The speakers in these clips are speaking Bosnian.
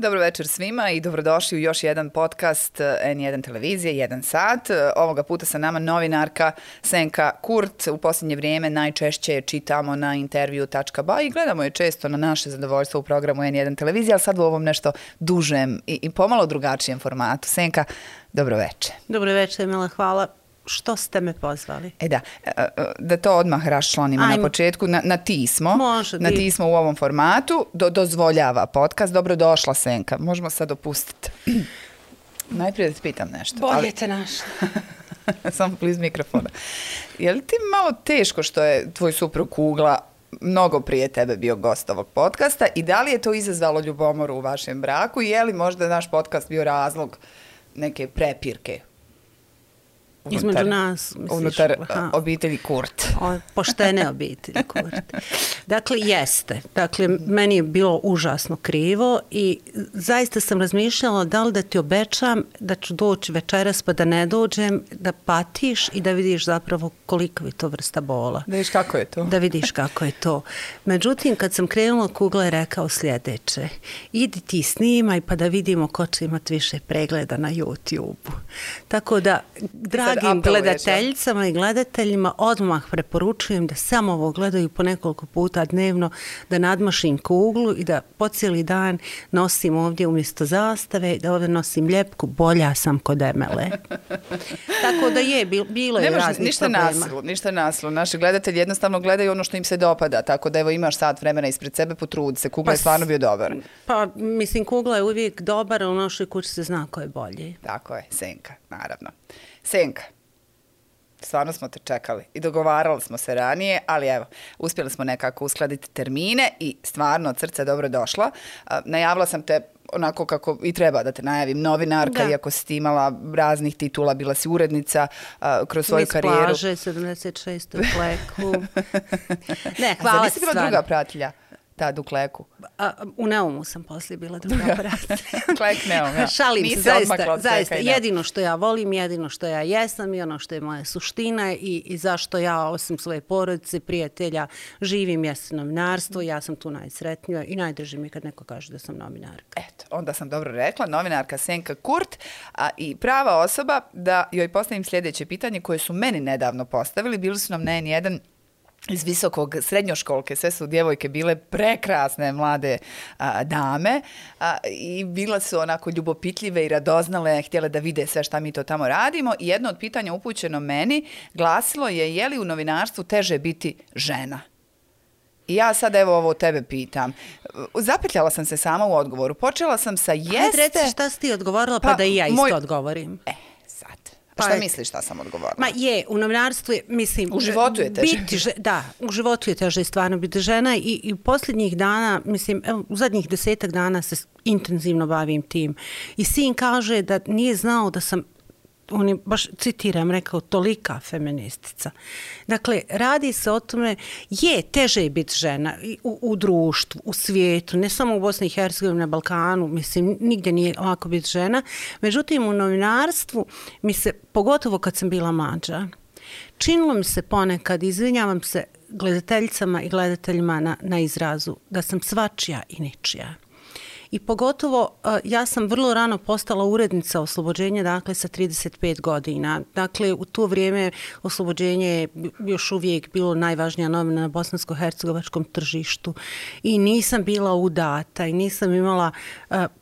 Dobro večer svima i dobrodošli u još jedan podcast eh, N1 televizije, jedan sat. Eh, ovoga puta sa nama novinarka Senka Kurt. U posljednje vrijeme najčešće je čitamo na intervju.ba i gledamo je često na naše zadovoljstvo u programu N1 televizije, ali sad u ovom nešto dužem i, i pomalo drugačijem formatu. Senka, dobro večer. Dobro večer, Mila, hvala što ste me pozvali? E da, e, e, da to odmah raščlanimo na početku. Na, na ti smo. Može. Na ti smo u ovom formatu. Do, dozvoljava podcast. Dobro došla, Senka. Možemo sad opustiti. Najprije da ti pitam nešto. Bolje ali... te našla. Samo bliz mikrofona. Je li ti malo teško što je tvoj suprug Kugla mnogo prije tebe bio gost ovog podcasta i da li je to izazvalo ljubomoru u vašem braku i je li možda naš podcast bio razlog neke prepirke unutar, između nas. Misliš, unutar aha, obitelji Kurt. O, poštene obitelji Kurt. Dakle, jeste. Dakle, meni je bilo užasno krivo i zaista sam razmišljala da li da ti obećam da ću doći večeras pa da ne dođem, da patiš i da vidiš zapravo koliko je to vrsta bola. Da vidiš kako je to. Da vidiš kako je to. Međutim, kad sam krenula, Kugla je rekao sljedeće. Idi ti snimaj pa da vidimo ko će imati više pregleda na YouTube-u. Tako da, dragim gledateljicama i gledateljima odmah preporučujem da samo ovo gledaju po nekoliko puta dnevno, da nadmašim kuglu i da po cijeli dan nosim ovdje umjesto zastave, da ovdje nosim ljepku, bolja sam kod emele. Tako da je, bilo je raznih ništa problema. Nasilu, ništa nasilu. Naši gledatelji jednostavno gledaju ono što im se dopada, tako da evo imaš sat vremena ispred sebe, potrudi se. Kugla pa, je stvarno bio dobar. Pa, mislim, kugla je uvijek dobar, a u našoj kući se zna ko je bolji. Tako je, senka, naravno. Senka, stvarno smo te čekali i dogovarali smo se ranije, ali evo, uspjeli smo nekako uskladiti termine i stvarno od srca dobro došla. Najavila sam te onako kako i treba da te najavim, novinarka, da. iako si imala raznih titula, bila si urednica uh, kroz svoju Mis karijeru. Mis plaže, 76. u pleku. ne, hvala Zar nisi bila druga pratilja? Tad u kleku? A, u Neumu sam poslije bila druga brata. Klek Neum, ja. Šalim se, zaista, zaista. Jedino što ja volim, jedino što ja jesam i ono što je moja suština i, i zašto ja, osim svoje porodice, prijatelja, živim jesu novinarstvo, ja sam tu najsretnija i najdrži mi kad neko kaže da sam novinarka. Eto, onda sam dobro rekla, novinarka Senka Kurt a, i prava osoba da joj postavim sljedeće pitanje koje su meni nedavno postavili. Bili su nam na jedan iz visokog srednjoškolke, sve su djevojke bile prekrasne mlade a, dame a, i bila su onako ljubopitljive i radoznale, htjele da vide sve šta mi to tamo radimo i jedno od pitanja upućeno meni glasilo je je li u novinarstvu teže biti žena? I ja sad evo ovo tebe pitam. Zapetljala sam se sama u odgovoru. Počela sam sa jeste... Hajde reci šta si ti odgovorila pa, pa da i ja isto moj... odgovorim. E, Pa šta misliš šta sam odgovorila? Ma je, u novinarstvu je, mislim... U životu je teže. Biti, da, u životu je teže stvarno biti žena i, i posljednjih dana, mislim, evo, u zadnjih desetak dana se intenzivno bavim tim. I sin kaže da nije znao da sam on je baš, citiram, rekao, tolika feministica. Dakle, radi se o tome, je, teže je biti žena u, u društvu, u svijetu, ne samo u Bosni i Hercegovini, na Balkanu, mislim, nigdje nije ovako biti žena. Međutim, u novinarstvu, mi se, pogotovo kad sam bila mađa, činilo mi se ponekad, izvinjavam se gledateljicama i gledateljima na, na izrazu, da sam svačija i ničija. I pogotovo ja sam vrlo rano postala urednica oslobođenja, dakle sa 35 godina. Dakle, u to vrijeme oslobođenje je još uvijek bilo najvažnija novina na bosansko-hercegovačkom tržištu. I nisam bila udata i nisam imala,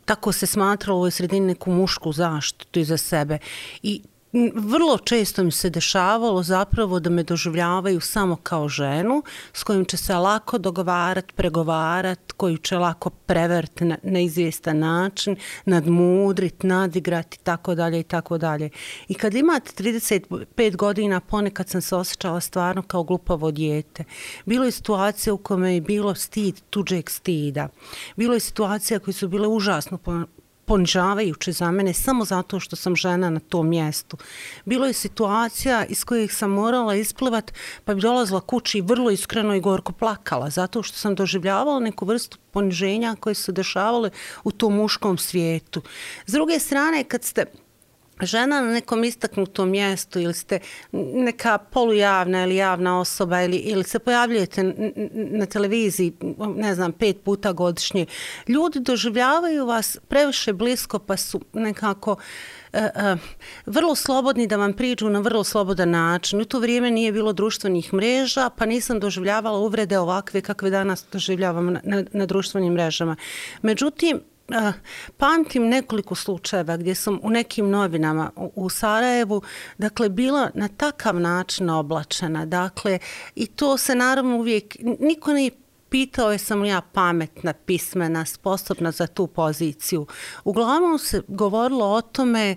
tako se smatralo u sredini, neku mušku zaštitu iza sebe. I vrlo često mi se dešavalo zapravo da me doživljavaju samo kao ženu s kojim će se lako dogovarat, pregovarat, koju će lako prevert na, na izvjestan način, nadmudrit, nadigrat i tako dalje i tako dalje. I kad imate 35 godina, ponekad sam se osjećala stvarno kao glupavo dijete. Bilo je situacija u kome je bilo stid tuđeg stida. Bilo je situacija koje su bile užasno ponižavajuće za mene samo zato što sam žena na tom mjestu. Bilo je situacija iz kojih sam morala isplivat pa bi dolazila kući i vrlo iskreno i gorko plakala zato što sam doživljavala neku vrstu poniženja koje su dešavale u tom muškom svijetu. S druge strane, kad ste žena na nekom istaknutom mjestu ili ste neka polujavna ili javna osoba ili, ili se pojavljujete na televiziji, ne znam, pet puta godišnje, ljudi doživljavaju vas previše blisko pa su nekako e, e, vrlo slobodni da vam priđu na vrlo slobodan način. U to vrijeme nije bilo društvenih mreža, pa nisam doživljavala uvrede ovakve kakve danas doživljavam na, na, na društvenim mrežama. Međutim, pamtim nekoliko slučajeva gdje sam u nekim novinama u Sarajevu, dakle, bila na takav način oblačena. Dakle, i to se naravno uvijek, niko nije pitao je sam li ja pametna, pismena, sposobna za tu poziciju. Uglavnom se govorilo o tome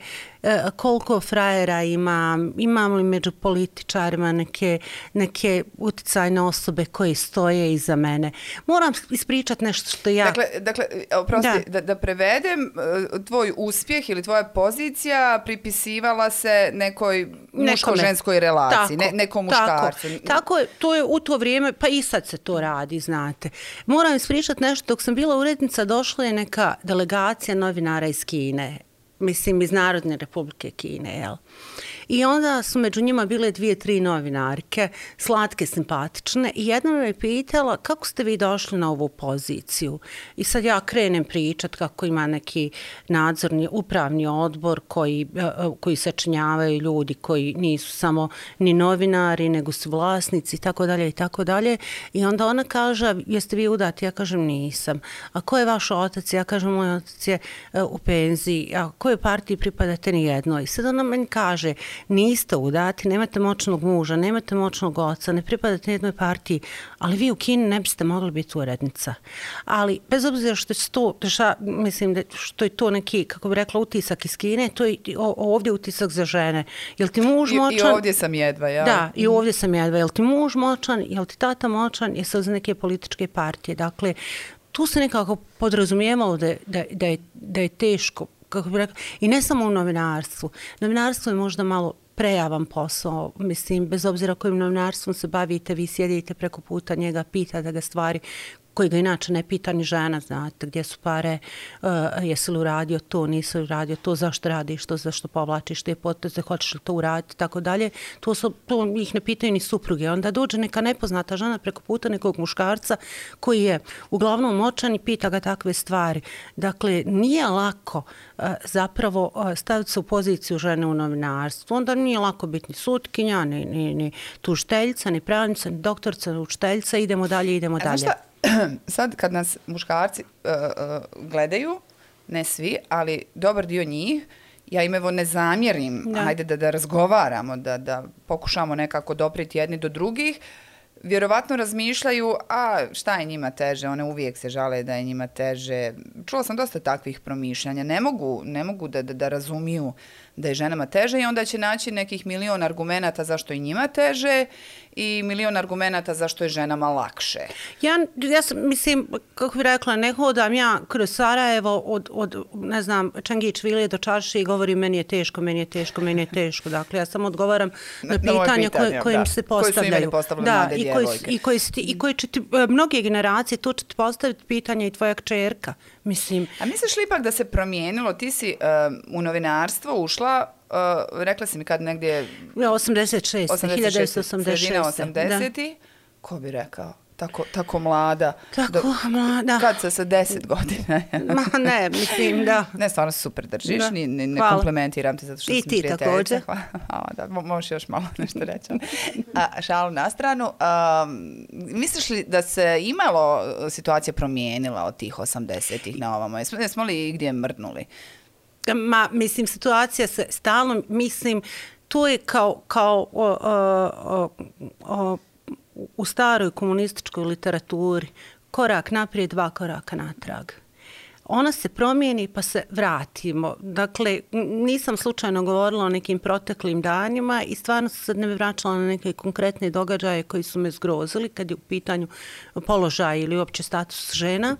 koliko frajera ima, imam li među političarima neke, neke uticajne osobe koje stoje iza mene. Moram ispričati nešto što ja... Dakle, dakle oprosti, da. da, da prevedem, e, tvoj uspjeh ili tvoja pozicija pripisivala se nekoj muško-ženskoj relaciji, tako, ne, nekom muškarcu. Tako, tako je, to je u to vrijeme, pa i sad se to radi, znate. Moram ispričati nešto, dok sam bila urednica, došla je neka delegacija novinara iz Kine mislim, iz Narodne republike Kine, jel? I onda su među njima bile dvije, tri novinarke, slatke, simpatične i jedna me je pitala kako ste vi došli na ovu poziciju. I sad ja krenem pričat kako ima neki nadzorni, upravni odbor koji, e, e, koji sačinjavaju ljudi koji nisu samo ni novinari, nego su vlasnici i tako dalje i tako dalje. I onda ona kaže, jeste vi udati? Ja kažem, nisam. A ko je vaš otac? Ja kažem, moj otac je e, u penziji. A kojoj partiji pripadate ni jednoj? Sad ona meni kaže, niste udati, nemate moćnog muža, nemate moćnog oca, ne pripadate jednoj partiji, ali vi u Kini ne biste mogli biti urednica. Ali, bez obzira što je to, ša, mislim da što je to neki, kako bi rekla, utisak iz Kine, to je ovdje utisak za žene. Jel ti muž moćan? I, i ovdje sam jedva, ja. Da, i ovdje sam jedva. Jel ti muž moćan? Jel ti tata moćan? Jesi za neke političke partije? Dakle, tu se nekako podrazumijemalo da, da, da, je, da je teško kako bi rekla, i ne samo u novinarstvu. Novinarstvo je možda malo prejavan posao, mislim, bez obzira kojim novinarstvom se bavite, vi sjedite preko puta njega, pita da ga stvari koji ga inače ne pita ni žena, znate, gdje su pare, uh, jesi li uradio to, nisi li uradio to, zašto radiš to, zašto povlačiš te poteze, hoćeš li to uraditi, tako dalje. To, su, to ih ne pitaju ni supruge. Onda dođe neka nepoznata žena preko puta nekog muškarca koji je uglavnom moćan i pita ga takve stvari. Dakle, nije lako uh, zapravo uh, staviti se u poziciju žene u novinarstvu. Onda nije lako biti ni sutkinja, ni, ni, ni tužteljica, ni pravnica, ni doktorca, ni učiteljica. Idemo dalje, idemo dalje. Šta, sad kad nas muškarci uh, uh, gledaju, ne svi, ali dobar dio njih, ja im evo ne zamjerim, da. hajde da, da razgovaramo, da, da pokušamo nekako dopriti jedni do drugih, vjerovatno razmišljaju, a šta je njima teže, one uvijek se žale da je njima teže. Čula sam dosta takvih promišljanja, ne mogu, ne mogu da, da, da razumiju da je ženama teže i onda će naći nekih milion argumenta zašto je njima teže i milion argumenta zašto je ženama lakše. Ja, ja sam, mislim, kako bih rekla, ne hodam ja kroz Sarajevo od, od ne znam, Čangić Vilije do Čarši i govorim meni je teško, meni je teško, meni je teško. Dakle, ja sam odgovaram na, na pitanja koje, koje im se postavljaju. Koji su da, i koji, i koji, i koji će ti, mnoge generacije, tu će ti postaviti pitanja i tvoja kćerka. Mislim. A misliš li ipak da se promijenilo? Ti si uh, u novinarstvo ušla uh, rekla si mi kad negdje... 86. 1986. Sredina 80. Ko bi rekao? Tako, tako mlada. Tako do, mlada. Kad se sa deset godina. Ma ne, mislim da. Ne, stvarno super držiš. Da. Ni, ni, ne komplementiram ti zato što I sam ti također. Hvala. da, možeš još malo nešto reći. A, šalu na stranu. Um, misliš li da se imalo situacija promijenila od tih 80-ih na ovamo? Jesmo, jesmo li gdje mrdnuli? Ma, mislim, situacija se stalno, mislim, to je kao, kao o, o, o, o, u staroj komunističkoj literaturi korak naprijed, dva koraka natrag. Ona se promijeni pa se vratimo. Dakle, nisam slučajno govorila o nekim proteklim danima i stvarno se sad ne bi vraćala na neke konkretne događaje koji su me zgrozili kad je u pitanju položaj ili uopće status žena,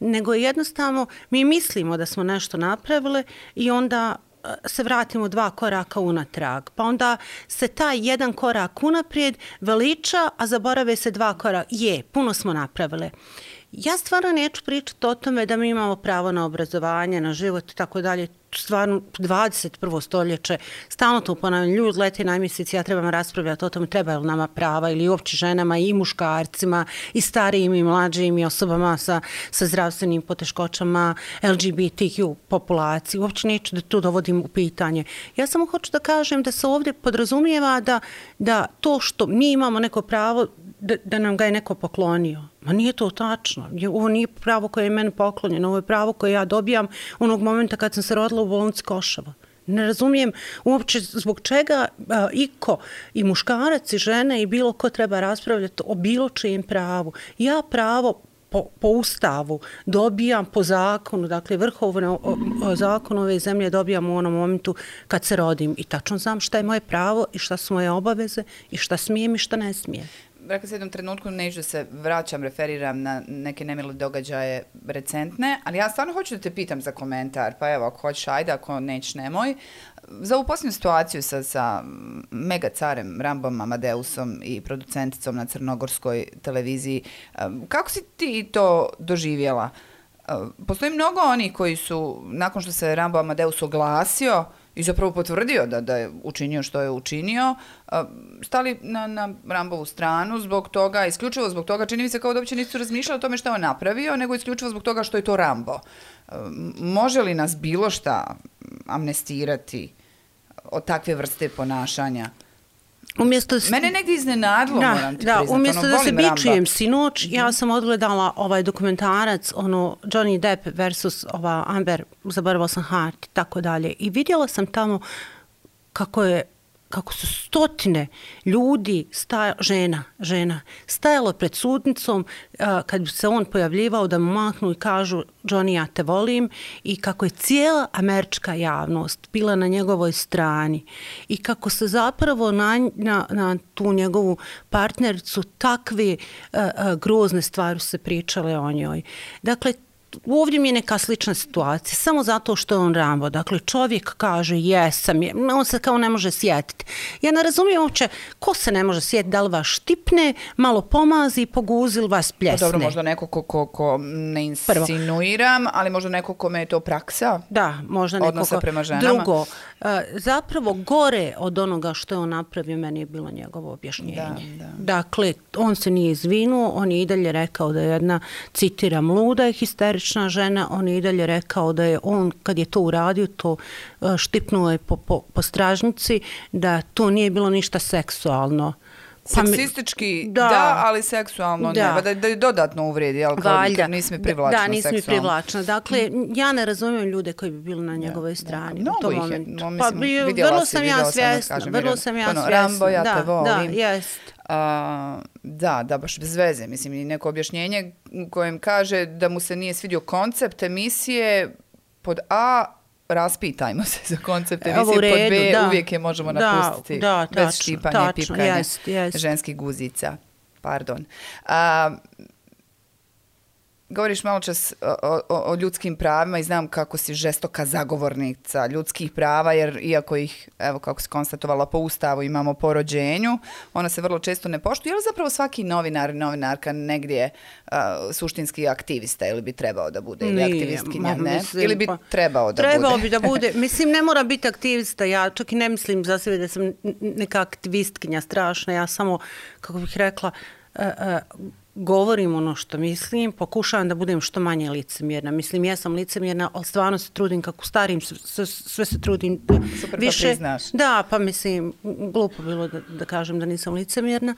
nego jednostavno mi mislimo da smo nešto napravile i onda se vratimo dva koraka unatrag. Pa onda se taj jedan korak unaprijed veliča, a zaborave se dva koraka. Je, puno smo napravile. Ja stvarno neću pričati o tome da mi imamo pravo na obrazovanje, na život i tako dalje. Stvarno, 21. stoljeće, stalno to ponavljam, ljudi lete na mjesec, ja trebam raspravljati o tome treba li nama prava ili uopće ženama i muškarcima i starijim i mlađim i osobama sa, sa zdravstvenim poteškoćama, LGBTQ populaciji. Uopće neću da to dovodim u pitanje. Ja samo hoću da kažem da se ovdje podrazumijeva da, da to što mi imamo neko pravo da, da nam ga je neko poklonio. Ma nije to tačno. Ovo nije pravo koje je meni poklonjeno. Ovo je pravo koje ja dobijam onog momenta kad sam se rodila u bolnici Košava. Ne razumijem uopće zbog čega a, iko i muškarac i žena, i bilo ko treba raspravljati o bilo čijem pravu. Ja pravo po, po ustavu dobijam po zakonu, dakle vrhovno zakon ove zemlje dobijam u onom momentu kad se rodim i tačno znam šta je moje pravo i šta su moje obaveze i šta smijem i šta ne smijem Dakle, rekla se jednom trenutku, neću da se vraćam, referiram na neke nemile događaje recentne, ali ja stvarno hoću da te pitam za komentar, pa evo, ako hoćeš, ajde, ako neć, nemoj. Za ovu posljednju situaciju sa, sa mega carem Rambom Amadeusom i producenticom na crnogorskoj televiziji, kako si ti to doživjela? Postoji mnogo oni koji su, nakon što se Rambo Amadeus oglasio, i zapravo potvrdio da, da je učinio što je učinio, stali na, na Rambovu stranu zbog toga, isključivo zbog toga, čini mi se kao da uopće nisu razmišljali o tome što je on napravio, nego isključivo zbog toga što je to Rambo. Može li nas bilo šta amnestirati od takve vrste ponašanja? Umjesto da se... Mene negdje iznenadilo, da, moram ti da, priznat. Umjesto ono, da se bičujem Ramba. sinoć, mm -hmm. ja sam odgledala ovaj dokumentarac, ono, Johnny Depp versus ova Amber, zaboravila sam Hart i tako dalje. I vidjela sam tamo kako je kako su stotine ljudi, sta, žena, žena, stajalo pred sudnicom a, kad bi se on pojavljivao da mu maknu i kažu Johnny, ja te volim i kako je cijela američka javnost bila na njegovoj strani i kako se zapravo na, na, na tu njegovu partnericu takve a, a, grozne stvari se pričale o njoj. Dakle, ovdje mi je neka slična situacija, samo zato što je on Rambo. Dakle, čovjek kaže, jesam, je, on se kao ne može sjetiti. Ja ne razumijem uopće, ko se ne može sjetiti, da li vas štipne, malo pomazi, poguzi ili vas pljesne. Pa dobro, možda neko ko, ko, ko ne insinuiram, Prvo. ali možda neko kome je to praksa. Da, možda neko ko... prema ženama. Drugo, zapravo gore od onoga što je on napravio, meni je bilo njegovo objašnjenje. Da, da. Dakle, on se nije izvinuo, on je i dalje rekao da je jedna, citiram, luda i histerična žena, on je i dalje rekao da je on, kad je to uradio, to štipnuo je po, po, po stražnici, da to nije bilo ništa seksualno. Pa Seksistički, da, da, ali seksualno da. ne. Da, da je dodatno uvredi, ali kao Valjda. nisi mi privlačna Da, nisi mi privlačna. Dakle, ja ne razumijem ljude koji bi bili na njegovoj strani. Da, mnogo ih je. No, mislim, pa, vidjela vrlo sam ja svjesna. Vrlo sam ja svjesna. Rambo, ja da, te volim. Da, jest. A, da, da, baš bez veze. Mislim, i neko objašnjenje kojem kaže da mu se nije svidio koncept emisije pod A, raspitajmo se za koncept emisije, redu, pod B, da. uvijek je možemo da, napustiti da, bez tačno, štipanja tačno, i pipkanja jest, jest. ženskih guzica. Pardon. A, govoriš malo čas o, o, o ljudskim pravima i znam kako si žestoka zagovornica ljudskih prava, jer iako ih, evo kako se konstatovala po ustavu, imamo po rođenju, ona se vrlo često ne poštuje. Je li zapravo svaki novinar, novinarka negdje uh, suštinski aktivista ili bi trebao da bude? Ili Nije, aktivistkinja, ne? Mislim, ili bi pa, trebao da trebao bude? bi da bude. Mislim, ne mora biti aktivista. Ja čak i ne mislim za sebe da sam neka aktivistkinja strašna. Ja samo, kako bih rekla, uh, uh, govorim ono što mislim, pokušavam da budem što manje licemjerna. Mislim, ja sam licemjerna, ali stvarno se trudim kako starim, sve, sve se trudim Super, više. Super, pa priznaš. Da, pa mislim, glupo bilo da, da kažem da nisam licemjerna.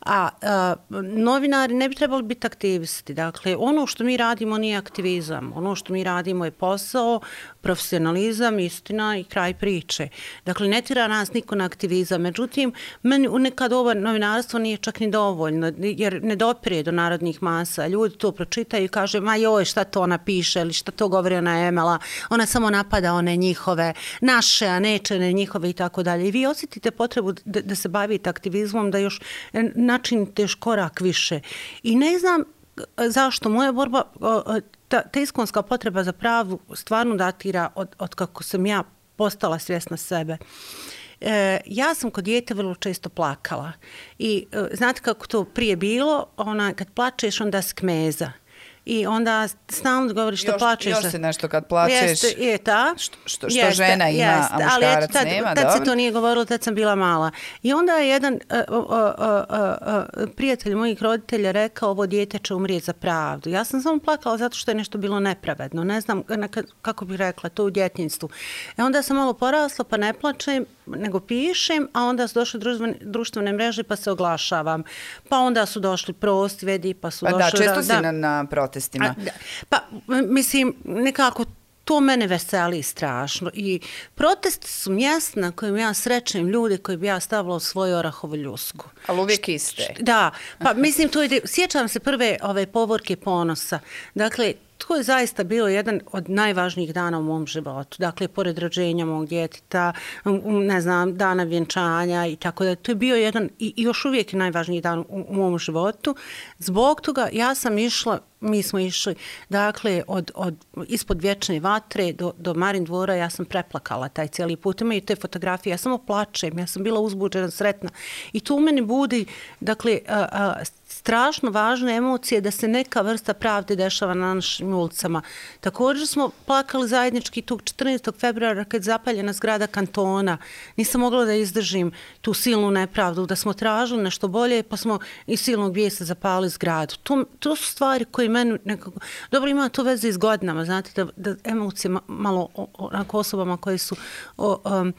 A, a novinari ne bi trebali biti aktivisti. Dakle, ono što mi radimo nije aktivizam. Ono što mi radimo je posao, profesionalizam, istina i kraj priče. Dakle, ne tira nas niko na aktivizam. Međutim, meni nekad ovo novinarstvo nije čak ni dovoljno, jer ne dopire do narodnih masa. Ljudi to pročitaju i kaže, ma joj, šta to ona piše ili šta to govori ona Emela. Ona samo napada one njihove, naše, a neče ne njihove i tako dalje. I vi osjetite potrebu da, da se bavite aktivizmom, da još e, načinite još korak više. I ne znam e, zašto moja borba, ta, ta iskonska potreba za pravu stvarno datira od, od kako sam ja postala svjesna sebe. E, ja sam kod djete vrlo često plakala. I e, znate kako to prije bilo? Ona, kad plačeš, onda skmeza i onda stalno govori što još, plačeš. Još se nešto kad plačeš. Jeste, je ta. Što, što, što jeste, žena ima, jeste, a muškarac ali, tad, nema, tad dobro. se to nije govorilo, tad sam bila mala. I onda je jedan uh, uh, uh, uh, prijatelj mojih roditelja rekao ovo dijete će umrijeti za pravdu. Ja sam samo plakala zato što je nešto bilo nepravedno. Ne znam kako bih rekla, to u djetinstvu. E onda sam malo porasla pa ne plačem, nego pišem, a onda su došli društvene, društvene mreže pa se oglašavam. Pa onda su došli prostvedi, pa su pa došli... Da, često si na, na protestima. A, da. Pa, mislim, nekako to mene veseli strašno. I protesti su mjesta na kojim ja srećem ljude koji bi ja stavila u svoju orahovu ljusku. Ali uvijek iste. Da, pa mislim, to ide, sjećam se prve ove povorke ponosa. Dakle, to je zaista bio jedan od najvažnijih dana u mom životu. Dakle, pored rođenja mog djeteta, ne znam, dana vjenčanja i tako da. To je bio jedan i još uvijek najvažniji dan u, u mom životu. Zbog toga ja sam išla, mi smo išli, dakle, od, od ispod vječne vatre do, do Marin dvora, ja sam preplakala taj cijeli put. Imaju i te fotografije, ja samo plačem, ja sam bila uzbuđena, sretna. I to u meni budi, dakle, a, a, strašno važne emocije da se neka vrsta pravde dešava na našim ulicama. Također smo plakali zajednički tog 14. februara kad je zapaljena zgrada kantona. Nisam mogla da izdržim tu silnu nepravdu, da smo tražili nešto bolje pa smo iz silnog vijesta zapali zgradu. To, to su stvari koje meni nekako... Dobro, ima to veze iz godinama, znate, da, da emocije malo onako osobama koje su o, um,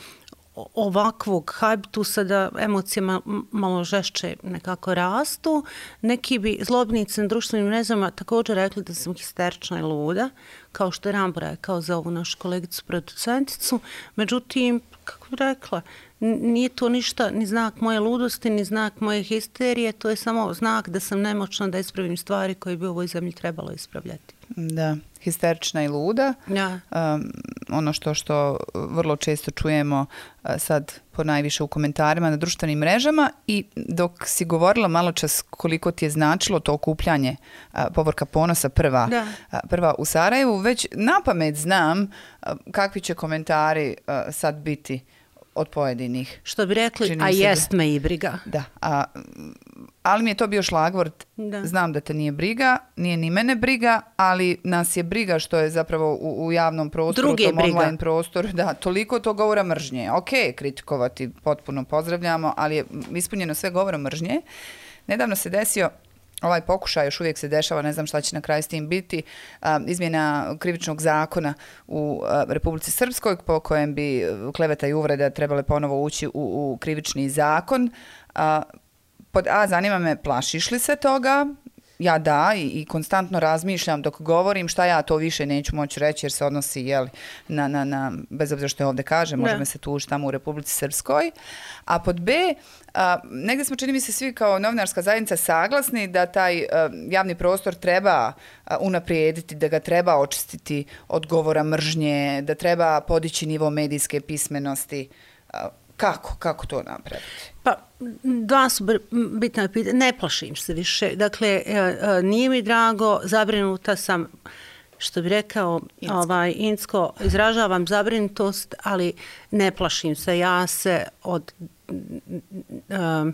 ovakvog hajbtusa da emocije malo žešće nekako rastu. Neki bi zlobnici na društvenim mrezama također rekli da sam histerična i luda, kao što je Rambo rekao za ovu našu kolegicu producenticu. Međutim, kako bi rekla, nije to ništa, ni znak moje ludosti, ni znak moje histerije, to je samo znak da sam nemoćna da ispravim stvari koje bi u ovoj zemlji trebalo ispravljati. Da, histerična i luda. Ja. Um, ono što što vrlo često čujemo uh, sad po najviše u komentarima na društvenim mrežama i dok si govorila malo čas koliko ti je značilo to okupljanje uh, povorka ponosa prva, da. uh, prva u Sarajevu, već na pamet znam uh, kakvi će komentari uh, sad biti od pojedinih. Što bi rekli, a jest me i briga. Da, a, ali mi je to bio šlagvort. Da. Znam da te nije briga, nije ni mene briga, ali nas je briga što je zapravo u, u javnom prostoru, Drugi u tom briga. online prostoru. Da, toliko to govora mržnje. Ok, kritikovati potpuno pozdravljamo, ali je ispunjeno sve govora mržnje. Nedavno se desio ovaj pokušaj još uvijek se dešava, ne znam šta će na kraju s tim biti, izmjena krivičnog zakona u Republici Srpskoj po kojem bi kleveta i uvreda trebale ponovo ući u, u krivični zakon. Pod A, zanima me, plašiš li se toga? Ja da i, i konstantno razmišljam dok govorim šta ja to više neću moći reći jer se odnosi jel, na, na, na, bez obzira što je ovdje kaže, možemo se tužiti tamo u Republici Srpskoj. A pod B, a, negdje smo čini mi se svi kao novinarska zajednica saglasni da taj a, javni prostor treba a, unaprijediti, da ga treba očistiti od govora mržnje, da treba podići nivo medijske pismenosti. A, kako? Kako to napraviti? Pa, dva su bitna pitanja. Ne plašim se više. Dakle, e, e, nije mi drago, zabrinuta sam, što bi rekao Insko. Ovaj, Insko, izražavam zabrinutost, ali ne plašim se. Ja se od um,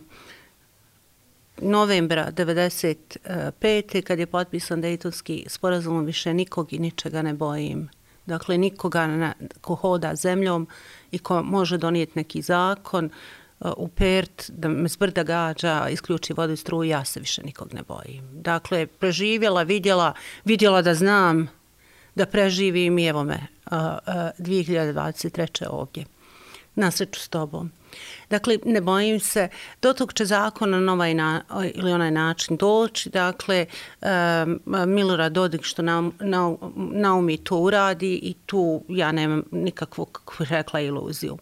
novembra 95. kad je potpisan Dejtonski sporazum, više nikog i ničega ne bojim. Dakle, nikoga na, ko hoda zemljom i ko može donijeti neki zakon, uh, u pert, da me zbrda gađa, isključi vodu i struju, ja se više nikog ne bojim. Dakle, preživjela, vidjela, vidjela da znam da preživim i evo me, 2023. ovdje. Na sreću s tobom. Dakle, ne bojim se, do tog će zakon na ovaj na, ili onaj način doći. Dakle, um, Milorad Dodik što na, na, naumi to uradi i tu ja nemam nikakvu, kako rekla, iluziju.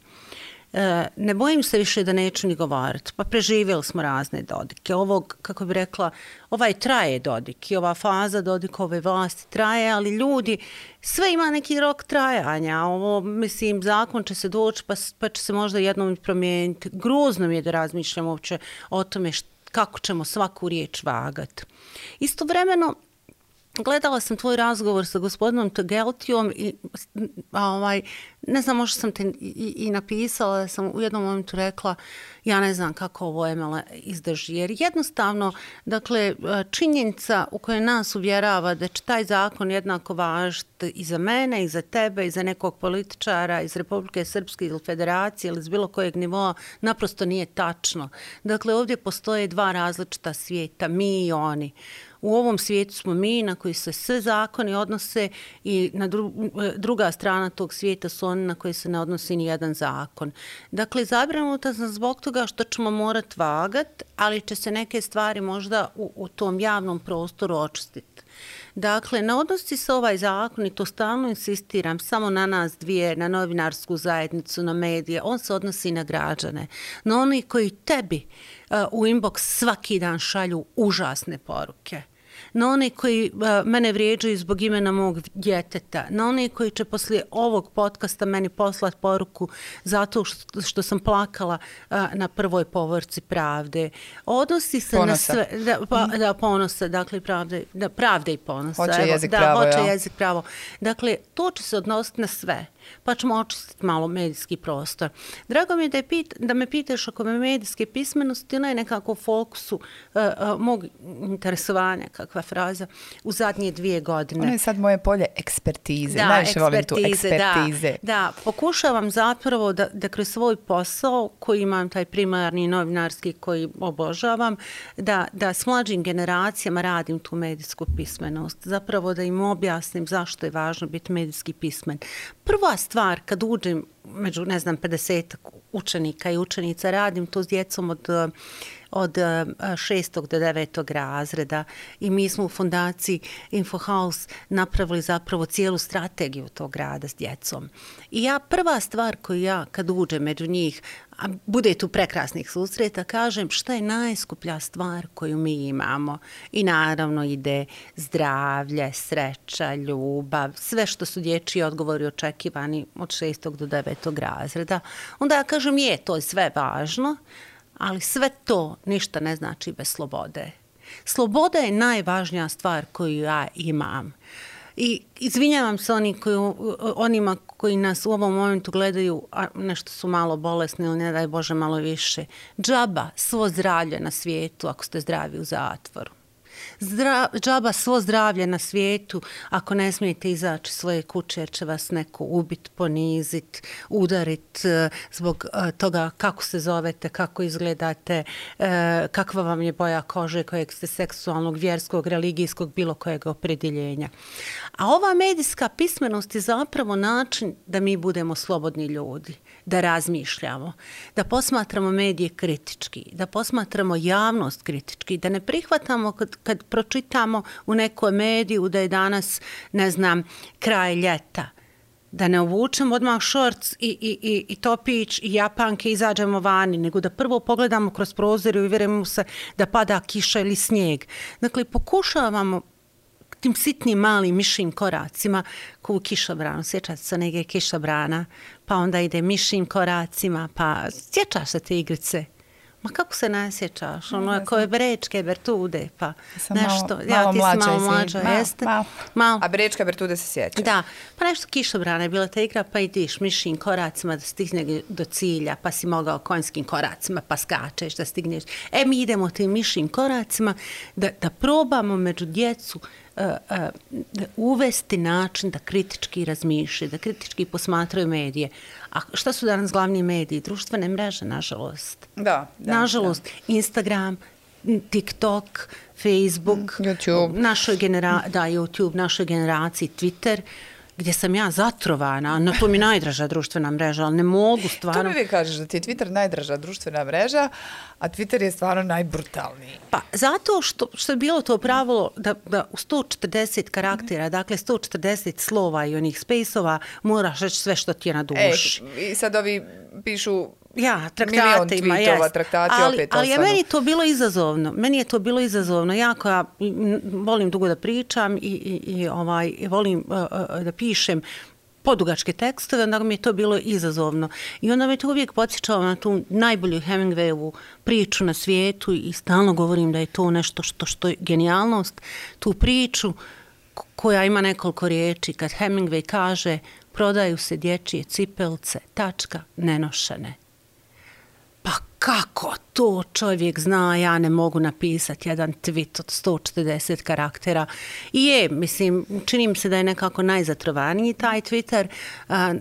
E, ne bojim se više da neću ni govoriti. Pa preživjeli smo razne dodike. Ovog, kako bi rekla, ovaj traje dodik i ova faza dodikove vlasti traje, ali ljudi, sve ima neki rok trajanja. Ovo, mislim, zakon će se doći pa, pa će se možda jednom promijeniti. Grozno mi je da razmišljam uopće o tome št, kako ćemo svaku riječ vagati. Istovremeno, Gledala sam tvoj razgovor sa gospodinom Togeltijom i a, ovaj, ne znam, možda sam te i, i napisala, sam u jednom momentu rekla, ja ne znam kako ovo ML izdrži, jer jednostavno, dakle, činjenica u kojoj nas uvjerava da će taj zakon jednako važiti i za mene, i za tebe, i za nekog političara iz Republike Srpske ili Federacije ili iz bilo kojeg nivoa, naprosto nije tačno. Dakle, ovdje postoje dva različita svijeta, mi i oni. U ovom svijetu smo mi na koji se sve zakoni odnose i na dru, druga strana tog svijeta su oni na koji se ne odnosi ni jedan zakon. Dakle, zabranuta sam zbog toga što ćemo morat vagat, ali će se neke stvari možda u, u tom javnom prostoru očistiti. Dakle, ne odnosi se ovaj zakon i to stalno insistiram samo na nas dvije, na novinarsku zajednicu, na medije. On se odnosi na građane. Na oni koji tebi uh, u inbox svaki dan šalju užasne poruke na one koji uh, mene vrijeđaju zbog imena mog djeteta, na one koji će poslije ovog podcasta meni poslati poruku zato što, što sam plakala uh, na prvoj povorci pravde. Odnosi se ponosa. na sve, da, pa, da, ponosa, dakle, pravde, da, pravde i ponosa. Hoće Evo, jezik da, pravo, hoće ja. jezik pravo. Dakle, to će se odnositi na sve pa ćemo očistiti malo medijski prostor. Drago mi je da, je pit, da me pitaš oko me medijske pismenosti, ona je nekako u fokusu uh, uh, mog interesovanja, kakva fraza, u zadnje dvije godine. Ono je sad moje polje ekspertize. Da, Najviše volim tu ekspertize. Da, da, pokušavam zapravo da, da kroz svoj posao, koji imam taj primarni novinarski koji obožavam, da, da s mlađim generacijama radim tu medijsku pismenost. Zapravo da im objasnim zašto je važno biti medijski pismen. Prva stvar kad uđem među, ne znam, 50 učenika i učenica, radim to s djecom od od eh, šestog do devetog razreda i mi smo u fondaciji Infohouse napravili zapravo cijelu strategiju tog rada s djecom. I ja prva stvar koju ja kad uđem među njih, a bude tu prekrasnih susreta, kažem šta je najskuplja stvar koju mi imamo. I naravno ide zdravlje, sreća, ljubav, sve što su dječji odgovori očekivani od šestog do devetog razreda. Onda ja kažem je, to je sve važno, ali sve to ništa ne znači bez slobode. Sloboda je najvažnija stvar koju ja imam. I izvinjavam se oni koji, onima koji nas u ovom momentu gledaju, a nešto su malo bolesni ili ne daj Bože malo više. Džaba, svo zdravlje na svijetu ako ste zdravi u zatvoru zdra, džaba svo zdravlje na svijetu ako ne smijete izaći svoje kuće jer će vas neko ubit, ponizit, udarit e, zbog e, toga kako se zovete, kako izgledate, e, kakva vam je boja kože kojeg ste seksualnog, vjerskog, religijskog, bilo kojeg opredjeljenja. A ova medijska pismenost je zapravo način da mi budemo slobodni ljudi da razmišljamo, da posmatramo medije kritički, da posmatramo javnost kritički, da ne prihvatamo kad, kad pročitamo u nekoj mediju da je danas, ne znam, kraj ljeta, da ne uvučemo odmah šorc i, i, i, i topić i japanke i izađemo vani, nego da prvo pogledamo kroz prozor i uvjerimo se da pada kiša ili snijeg. Dakle, pokušavamo tim sitnim malim mišim koracima ko u kišobranu. Sjećate se nege kišobrana, pa onda ide mišim koracima, pa sjećaš se te igrice? Ma kako se nasjećaš? Ono je koje brečke, bertude, pa Sam nešto. Malo, ja, malo ti mlađa, si malo mlađa, malo, jeste? Malo. Malo. A brečka bertude se sjeća. Da, pa nešto kišobrana je bila ta igra, pa ideš mišim koracima da stigne do cilja, pa si mogao konjskim koracima, pa skačeš da stigneš. E, mi idemo tim mišim koracima da, da probamo među djecu uvesti način da kritički razmišljaju, da kritički posmatraju medije. A šta su danas glavni mediji? Društvene mreže, nažalost. Da, da. nažalost, da. Instagram, TikTok, Facebook, Mm, YouTube. našoj genera da, YouTube, našoj generaciji Twitter, gdje sam ja zatrovana, no to mi najdraža društvena mreža, ali ne mogu To stvarno... mi vi kažeš da ti je Twitter najdraža društvena mreža, a Twitter je stvarno najbrutalniji. Pa zato što, što je bilo to pravilo da, da u 140 karaktera, dakle 140 slova i onih spejsova, moraš reći sve što ti je na duši. E, i sad ovi pišu Ja, milion traktate ima, tweetova, jest. traktati ali, opet Ali je meni to bilo izazovno. Meni je to bilo izazovno. Ja koja volim dugo da pričam i, i, i ovaj, volim uh, uh, da pišem podugačke tekstove, onda mi je to bilo izazovno. I onda me to uvijek podsjećalo na tu najbolju Hemingwayovu priču na svijetu i stalno govorim da je to nešto što, što je genijalnost. Tu priču koja ima nekoliko riječi, kad Hemingway kaže prodaju se dječje cipelce, tačka, nenošene. Pa kako to čovjek zna, ja ne mogu napisati jedan tweet od 140 karaktera. I je, mislim, čini mi se da je nekako najzatrovaniji taj Twitter. A,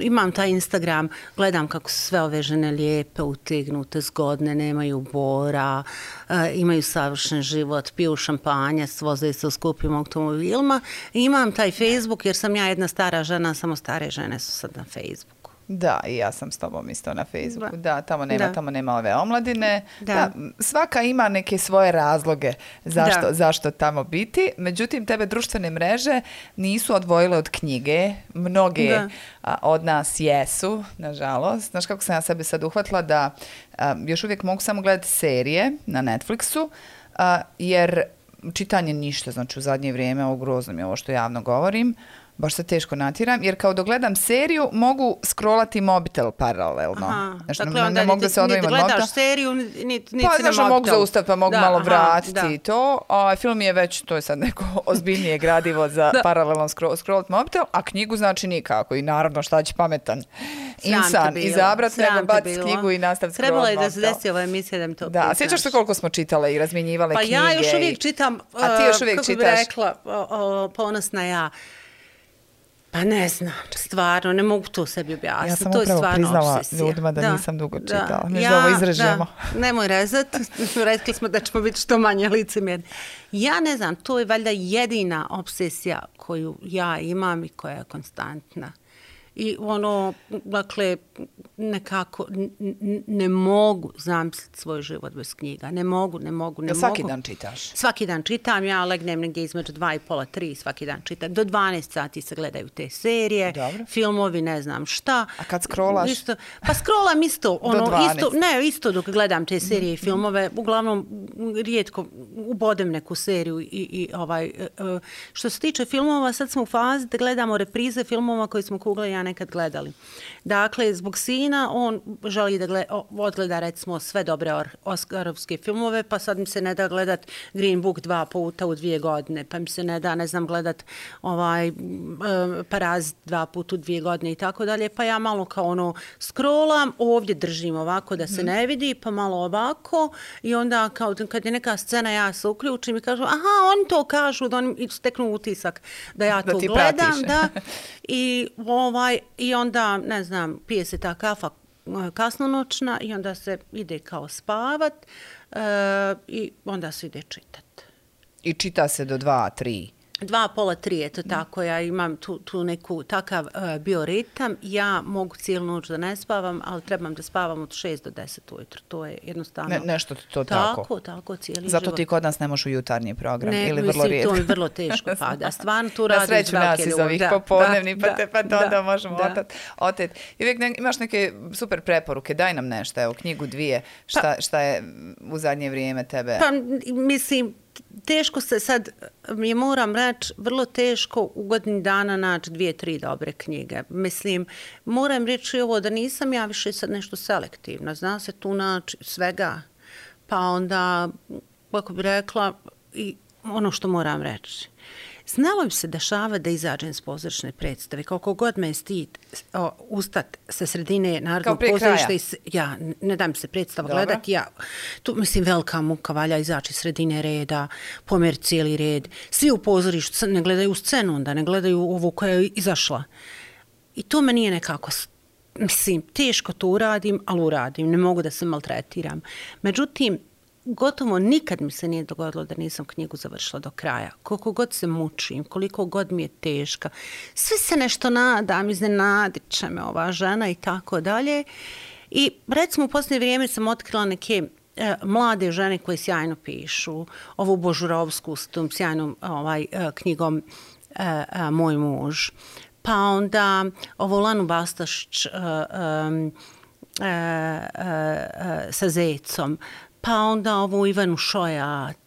imam taj Instagram, gledam kako su sve ove žene lijepe, utignute, zgodne, nemaju bora, a, imaju savršen život, piju šampanje, svozaju se u skupim automobilima. I imam taj Facebook jer sam ja jedna stara žena, samo stare žene su sad na Facebooku. Da, i ja sam s tobom isto na Facebooku. Da, tamo nema, da. tamo nema ove omladine. Da. da. svaka ima neke svoje razloge zašto, da. zašto tamo biti. Međutim, tebe društvene mreže nisu odvojile od knjige. Mnoge a, od nas jesu, nažalost. Znaš kako sam ja sebe sad uhvatila da a, još uvijek mogu samo gledati serije na Netflixu, a, jer čitanje ništa, znači u zadnje vrijeme, ovo grozno mi je ovo što javno govorim, baš se teško natiram, jer kao dogledam seriju, mogu scrollati mobitel paralelno. Aha, znači, dakle, onda ne mogu da se odvojim od mobitela. gledaš seriju, niti nit pa, znaš, mogu zaustaviti, pa mogu da, malo aha, vratiti da. to. A film je već, to je sad neko ozbiljnije gradivo za paralelno scroll, scrollat mobitel, a knjigu znači nikako. I naravno, šta će pametan insan izabrat, nego bac knjigu i nastav scrollat Trebalo je da se desi ova emisija da mi to Da, sjećaš se koliko smo čitale i razmjenjivale knjige? Pa ja još uvijek čitam, a ti još uvijek kako čitaš? bi rekla, ponosna ja. Pa ne znam, stvarno, ne mogu to sebi objasniti. Ja sam to upravo je priznala obsesija. ljudima da, da nisam dugo čitala. Da, ja, ovo izrežemo. Da, nemoj rezat, rekli smo da ćemo biti što manje licemjerni. Ja ne znam, to je valjda jedina obsesija koju ja imam i koja je konstantna. I ono, dakle, nekako ne mogu zamisliti svoj život bez knjiga. Ne mogu, ne mogu, ne ja mogu. Svaki dan čitaš? Svaki dan čitam. Ja legnem negdje između dva i pola, tri, svaki dan čitam. Do 12 sati se gledaju te serije, Dobro. filmovi, ne znam šta. A kad scrollaš? Isto, pa scrollam isto. Ono, Do 12? Isto, ne, isto dok gledam te serije i filmove. Uglavnom, rijetko ubodem neku seriju i, i ovaj, e, e, što se tiče filmova, sad smo u fazi da gledamo reprize filmova koje smo kugle ja nekad gledali. Dakle, zbog sina, on želi da gleda, odgleda, recimo, sve dobre Oscarovske filmove, pa sad mi se ne da gledat Green Book dva puta u dvije godine, pa mi se ne da, ne znam, gledat ovaj, Parazit dva puta u dvije godine i tako dalje, pa ja malo kao ono scrollam, ovdje držim ovako da se mm. ne vidi, pa malo ovako i onda kao kad je neka scena ja se uključim i kažu, aha, oni to kažu, da oni steknu utisak da ja to gledam, pratiš. da, i ovaj, i onda, ne znam, pije se ta kafa e, kasnonoćna i onda se ide kao spavat uh, i onda se ide čitat. I čita se do dva, tri? Dva, pola, tri, eto tako, ja imam tu, tu neku takav uh, bioritam, ja mogu cijelu noć da ne spavam, ali trebam da spavam od 6 do 10 ujutro, to je jednostavno... Ne, nešto to tako? Tako, tako, cijeli Zato život. ti kod nas ne možeš u jutarnji program, ne, ili mislim, vrlo rijetko? Ne, to mi vrlo teško pada, stvarno tu radim ljubav. Na sreću nas iz ovih popodnevni, pa te pa to onda možemo da. otet. otet. I uvijek ne, imaš neke super preporuke, daj nam nešto, evo, knjigu dvije, šta, pa, šta je u zadnje vrijeme tebe? Pa, mislim, teško se sad, mi moram reći, vrlo teško u godini dana naći dvije, tri dobre knjige. Mislim, moram reći ovo da nisam ja više sad nešto selektivna. Zna se tu naći svega. Pa onda, kako bi rekla, i ono što moram reći. Znalo bi se dešava da izađem s pozorišne predstave. Koliko god me je stid o, ustat sa sredine narodnog pozorišta. I, ja, ne dam se predstava Dobro. gledati. Ja, tu, mislim, velika muka valja izaći sredine reda, pomjer cijeli red. Svi u pozorištu ne gledaju scenu onda, ne gledaju ovu koja je izašla. I to me nije nekako Mislim, teško to uradim, ali uradim. Ne mogu da se maltretiram. Međutim, gotovo nikad mi se nije dogodilo da nisam knjigu završila do kraja. Koliko god se mučim, koliko god mi je teška. Sve se nešto nadam, iznenadit će me ova žena i tako dalje. I recimo u posljednje vrijeme sam otkrila neke e, mlade žene koje sjajno pišu. Ovu Božurovsku s tom sjajnom ovaj, knjigom e, e, Moj muž. Pa onda ovu Lanu Bastašić e, e, e, e, sa Zecom pa onda ovu Ivanu Šojat,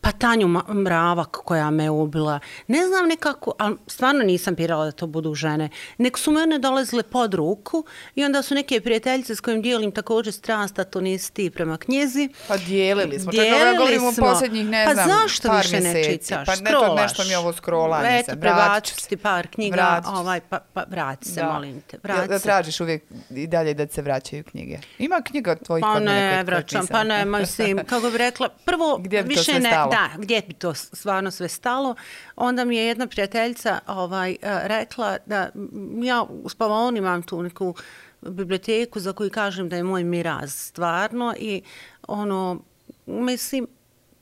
pa pa Tanju Mravak koja me ubila. Ne znam nekako, ali stvarno nisam pirala da to budu žene. Nek su mene dolazile pod ruku i onda su neke prijateljice s kojim dijelim također strast, a to nisi ti prema knjizi. Pa dijelili smo. Čekaj, Dijelili ja govorim u smo. posljednjih, ne pa znam, zašto par više ne mjeseci. čitaš? Pa ne, to nešto mi je ovo scrollanje Eto, se. prebacit Vratit ću ću ti par knjiga, Vratit ovaj, pa, pa vrati se, molim te. Vrati Da, da tražiš uvijek i dalje da se vraćaju knjige. Ima knjiga od tvojih Pa kod mene koje- ne, vraćam, pa ne, mislim, kako bi rekla, prvo, Gdje bi više sve ne, stalo? da, gdje bi to stvarno sve stalo, onda mi je jedna prijateljica ovaj, eh, rekla da ja u spavoni imam tu neku biblioteku za koju kažem da je moj miraz stvarno i ono, mislim,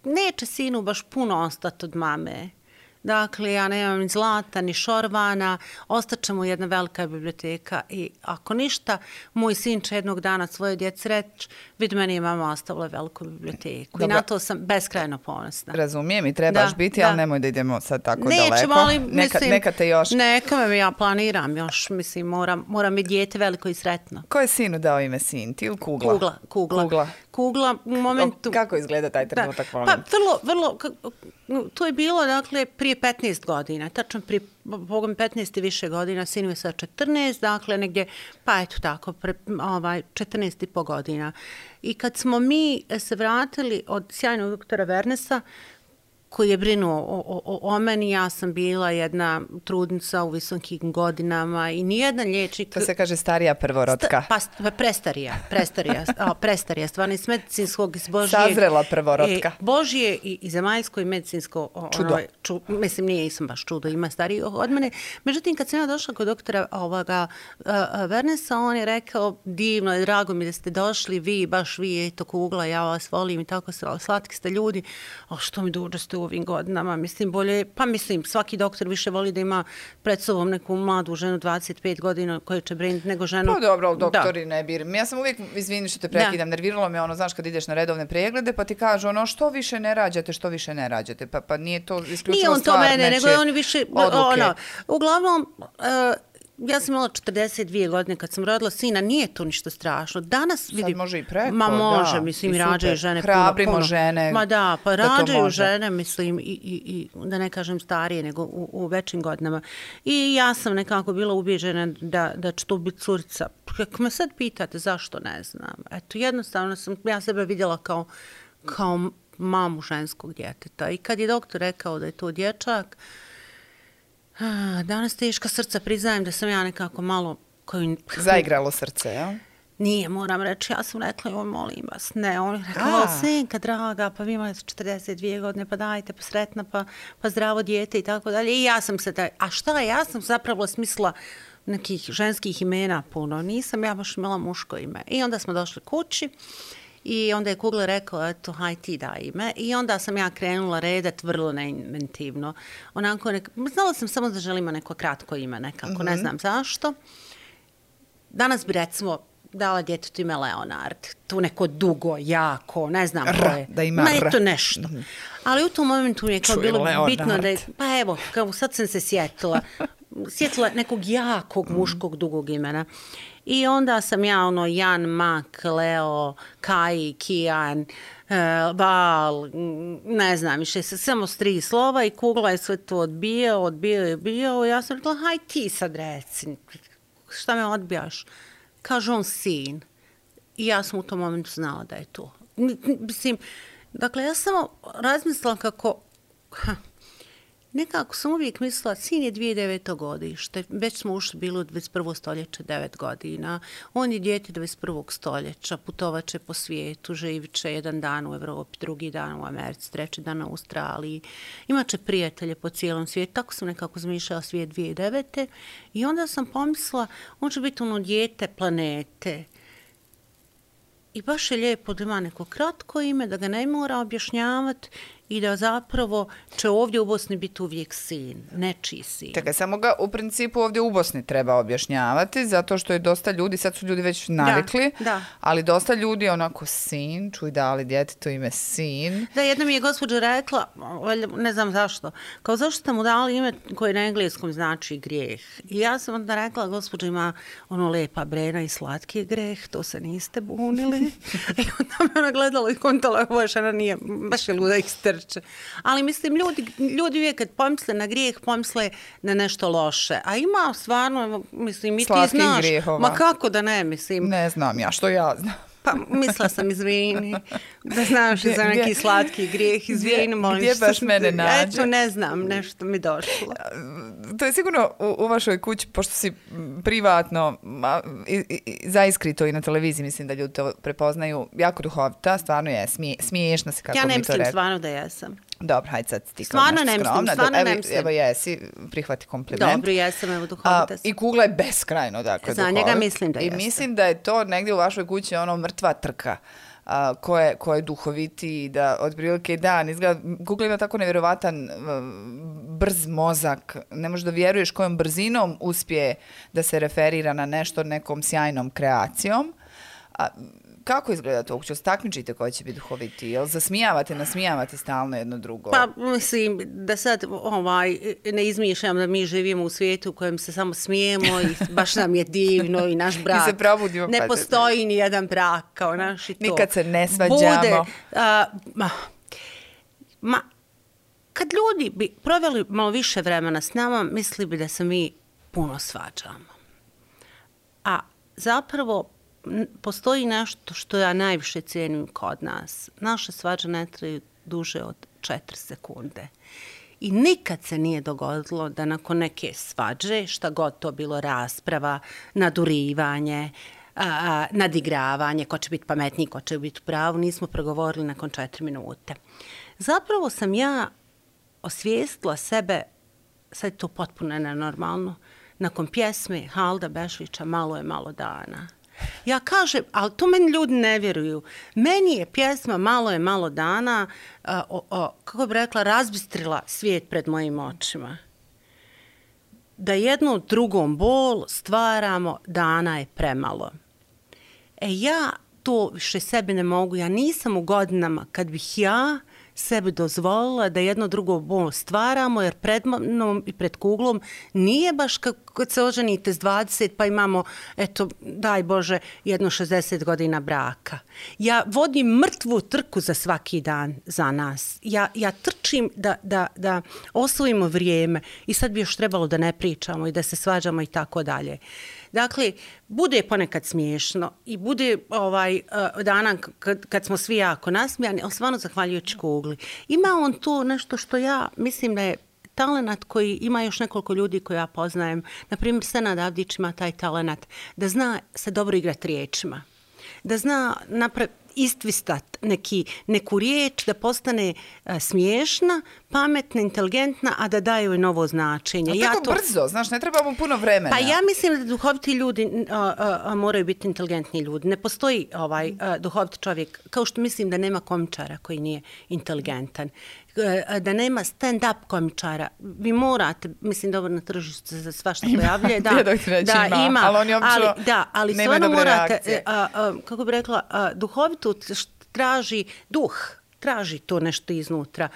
neće sinu baš puno ostati od mame. Dakle, ja nemam ni zlata, ni šorvana, ostaće mu jedna velika biblioteka i ako ništa, moj sin će jednog dana svoje djece reći, vidi meni je mama ostavila veliku biblioteku. Dobro. I na to sam beskrajno ponosna. Razumijem i trebaš Da, biti, da. ali nemoj da idemo sad tako Nećemo, daleko. ali neka, mislim... neka te još... Neka me, ja planiram još, mislim, moram, moram biti dijete veliko i sretno. Ko je sinu dao ime sin? Ti ili Kugla? Kugla, kugla. Kugla. Kugla u momentu... O, kako izgleda taj trenutak, Da. Pa vrlo, vrlo, to je bilo dakle prije 15 godina, tačno prije, bogom 15 i više godina, sin je sad 14, dakle negdje, pa eto tako, pre, ovaj, 14 i po godina. I kad smo mi se vratili od sjajnog doktora Vernesa, koji je brinuo o, o, o, o meni, ja sam bila jedna trudnica u visokim godinama i nijedan liječnik... To se kaže starija prvorotka. Sta- Pa, pa prestarija, prestarija, a, prestarija, stvarno iz medicinskog, iz Božije. Sazrela prvorotka. E, Božije i, i zemaljsko i medicinsko. o- Čudo. Ono, ču, mislim, nije isam baš čudo, ima stariji od mene. Međutim, kad sam ja došla kod doktora ovoga, uh, uh, Vernesa, on je rekao, divno drago mi da ste došli, vi, baš vi, eto kugla, ja vas volim i tako slatki ste ljudi. A što mi duže ste u ovim godinama? Mislim, bolje, pa mislim, svaki doktor više voli da ima pred sobom neku mladu ženu 25 godina koja će brinuti nego ženu. Pa dobro, ali Da. doktori ne birim. Ja sam uvijek, izvini što te prekidam, nerviralo me ono, znaš, kad ideš na redovne preglede, pa ti kažu ono, što više ne rađate, što više ne rađate. Pa, pa nije to isključivo Nije on to stvar mene, nego je on više, odluke. ono, uglavnom, uh, ja sam imala 42 godine kad sam rodila sina, nije to ništa strašno. Danas vidim... može i preko, Ma može, da, mislim, i i rađaju žene Hrabrimo puno, puno. žene Ma da, pa da rađaju žene, mislim, i, i, i, da ne kažem starije, nego u, u većim godinama. I ja sam nekako bila ubijeđena da, da će to biti curica. Kako me sad pitate, zašto ne znam? Eto, jednostavno sam, ja sebe vidjela kao, kao mamu ženskog djeteta. I kad je doktor rekao da je to dječak, a, danas teška srca priznajem da sam ja nekako malo koju... Zaigralo srce, jel? Nije, moram reći, ja sam rekla, joj, molim vas, ne, on je rekao, A. "O, senka, draga, pa vi imate 42 godine, pa dajte, pa sretna, pa, pa zdravo dijete i tako dalje. I ja sam se, taj, a šta, ja sam zapravo smisla nekih ženskih imena puno, nisam ja baš imala muško ime. I onda smo došli kući i onda je Kugler rekao, eto, haj ti daj ime. I onda sam ja krenula redat vrlo neinventivno. Onako, nek, znala sam samo da želimo neko kratko ime nekako, ne znam zašto. Danas bi recimo dala djetetu ime Leonard, tu neko dugo, jako, ne znam R, koje. da ima Ma, R. eto nešto. Ali u tom momentu mi je kao Čuj, bilo Leonard. bitno da je, pa evo, kao sad sam se sjetila, sjetila nekog jakog Mhm. muškog dugog imena. I onda sam ja ono Jan, Mak, Leo, Kai, Kijan, e, Val, ne znam više, samo s tri slova i Kugla je sve to odbijao, odbijao i odbijao. Ja sam rekla, haj ti sad reci, šta me odbijaš? Kaže on sin. I ja sam u tom momentu znala da je to. Mislim, dakle, ja samo razmislila kako... Ha, nekako sam uvijek mislila, sin je 2009. godište, već smo ušli bili u 21. stoljeće 9 godina, on je djete 21. stoljeća, putovaće po svijetu, živit će jedan dan u Evropi, drugi dan u Americi, treći dan u Australiji, imaće prijatelje po cijelom svijetu, tako sam nekako zmišljala svijet 2009. I onda sam pomislila, on će biti ono djete planete, I baš je lijepo da ima neko kratko ime, da ga ne mora objašnjavati i da zapravo će ovdje u Bosni biti uvijek sin, nečiji sin. Čekaj, samo ga u principu ovdje u Bosni treba objašnjavati, zato što je dosta ljudi, sad su ljudi već navikli, da. ali dosta ljudi je onako sin, čuj dali djetetu ime sin. Da, jedna mi je gospođa rekla, ne znam zašto, kao zašto ste mu dali ime koje na engleskom znači grijeh. I ja sam onda rekla, gospođa ima ono lepa brena i slatki je greh, to se niste bunili. I onda me ona gledala i kontala, ova žena nije, baš je luda ekster, Čerče. Ali mislim, ljudi, ljudi uvijek kad pomisle na grijeh, pomisle na nešto loše. A ima stvarno, mislim, i ti znaš. Grijehova. Ma kako da ne, mislim. Ne znam ja, što ja znam. Pa mislila sam izvini, da znaš za neki slatki grijeh, izvini, molim Gdje baš mene nađe? Eto, ne znam, nešto mi došlo. To je sigurno u, u vašoj kući, pošto si privatno, ma, i, i, zaiskrito i na televiziji, mislim da ljudi to prepoznaju, jako duhovita, stvarno je, smije, smiješna se kako ja mi to Ja ne mislim stvarno da jesam. Dobro, hajde sad ti kao stvarno nešto skromna. Stvarno ne mislim, evo, evo jesi, prihvati kompliment. Dobro, jesam, evo duhovita I kugla je beskrajno, dakle, Za duhovit. njega mislim da jeste. I mislim da je to negdje u vašoj kući ono mrtva trka a, ko, je, ko je duhoviti da otprilike dan izgleda, Google ima tako nevjerovatan brz mozak, ne možeš da vjeruješ kojom brzinom uspije da se referira na nešto nekom sjajnom kreacijom. A, kako izgleda to? Uopće takmičite koji će biti duhoviti? Jel zasmijavate, nasmijavate stalno jedno drugo? Pa, mislim, da sad ovaj, ne izmišljam da mi živimo u svijetu u kojem se samo smijemo i baš nam je divno i naš brak. se probudimo. Ne postoji ni jedan brak kao naš i to. Nikad se ne svađamo. Bude, a, ma, ma, kad ljudi bi proveli malo više vremena s nama, misli bi da se mi puno svađamo. A zapravo postoji nešto što ja najviše cijenim kod nas. Naše svađe ne traju duže od 4 sekunde. I nikad se nije dogodilo da nakon neke svađe, šta god to bilo rasprava, nadurivanje, a, a, nadigravanje, ko će biti pametniji, ko će biti pravo, nismo pregovorili nakon 4 minute. Zapravo sam ja osvijestila sebe, sad je to potpuno nenormalno, nakon pjesme Halda Bešlića Malo je malo dana. Ja kažem, ali to meni ljudi ne vjeruju. Meni je pjesma Malo je malo dana, a, o, o, kako bi rekla, razbistrila svijet pred mojim očima. Da jedno drugom bol stvaramo, dana je premalo. E ja to više sebi ne mogu. Ja nisam u godinama kad bih ja sebi dozvolila da jedno drugo bol stvaramo, jer pred mnom i pred kuglom nije baš kad se oženite s 20, pa imamo, eto, daj Bože, jedno 60 godina braka. Ja vodim mrtvu trku za svaki dan za nas. Ja, ja trčim da, da, da osvojimo vrijeme i sad bi još trebalo da ne pričamo i da se svađamo i tako dalje. Dakle, bude ponekad smiješno i bude ovaj e, dana kad, kad smo svi jako nasmijani, ali stvarno zahvaljujući kugli. Ima on to nešto što ja mislim da je talenat koji ima još nekoliko ljudi koje ja poznajem. Naprimjer, Senad Avdić ima taj talenat da zna se dobro igrati riječima. Da zna napraviti istvistat neki, neku riječ da postane a, smiješna, pametna, inteligentna, a da daju i novo značenje. Tako ja to... brzo, znaš, ne treba mu puno vremena. Pa ja mislim da duhoviti ljudi a, a, a, moraju biti inteligentni ljudi. Ne postoji ovaj a, duhoviti čovjek, kao što mislim da nema komičara koji nije inteligentan. E, da nema stand-up komičara. Vi morate, mislim, dobro na tržištu za sva što pojavljuje. Da, da, ima, ima, ali oni ali, da, ali stvarno morate, a, a, kako bi rekla, a, duhovitu traži duh, traži to nešto iznutra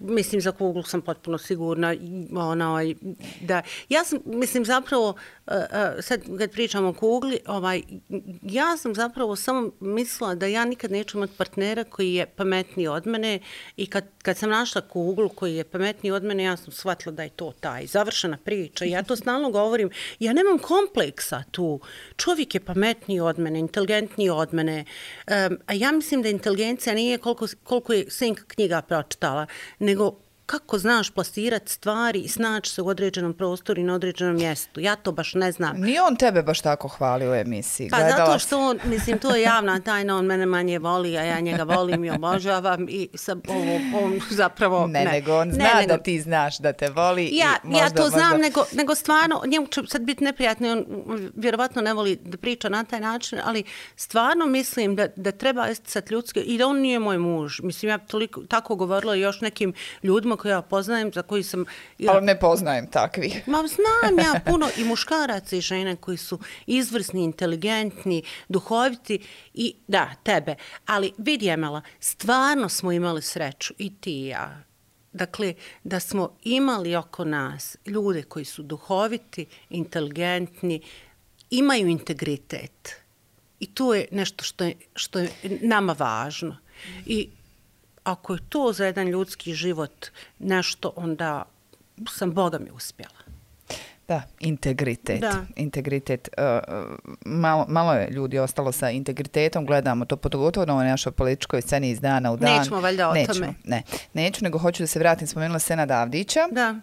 mislim za kuglu sam potpuno sigurna ona ovaj da ja sam mislim zapravo Eh, sad kad pričamo o kugli ovaj ja sam zapravo samo mislila da ja nikad neću imati partnera koji je pametniji od mene i kad kad sam našla kuglu koji je pametniji od mene ja sam shvatila da je to taj završena priča. Ja to stalno govorim ja nemam kompleksa tu. Čovjek je pametniji od mene inteligentniji od mene. Um, a ja mislim da inteligencija nije koliko koliko je Sink knjiga pročitala nego kako znaš plasirati stvari i snaći se u određenom prostoru i na određenom mjestu. Ja to baš ne znam. Nije on tebe baš tako hvali u emisiji. Pa Gledala zato što on, mislim, to je javna tajna, on mene manje voli, a ja njega volim i obožavam i sa ovo, on zapravo... Ne, ne, nego on zna ne, nego, da ti znaš da te voli ja, i možda... Ja to možda... znam, nego, nego stvarno, njemu će sad biti neprijatno, on vjerovatno ne voli da priča na taj način, ali stvarno mislim da, da treba isticati ljudske i da on nije moj muž. Mislim, ja toliko, tako govorila još nekim ljudima koje ja poznajem, za koji sam... Ja, Ali ne poznajem takvi. Ma znam ja puno i muškaraca i žene koji su izvrsni, inteligentni, duhoviti i da, tebe. Ali vidi Emela, stvarno smo imali sreću i ti i ja. Dakle, da smo imali oko nas ljude koji su duhoviti, inteligentni, imaju integritet. I to je nešto što je, što je nama važno. I ako je to za jedan ljudski život nešto, onda sam Boga mi uspjela. Da, integritet. Da. Integritet. Uh, malo, malo je ljudi ostalo sa integritetom, gledamo to pogotovo na ovoj našoj političkoj sceni iz dana u dan. Nećemo valjda o Nećemo, tome. Ne, neću, nego hoću da se vratim, spomenula Sena Davdića. Da.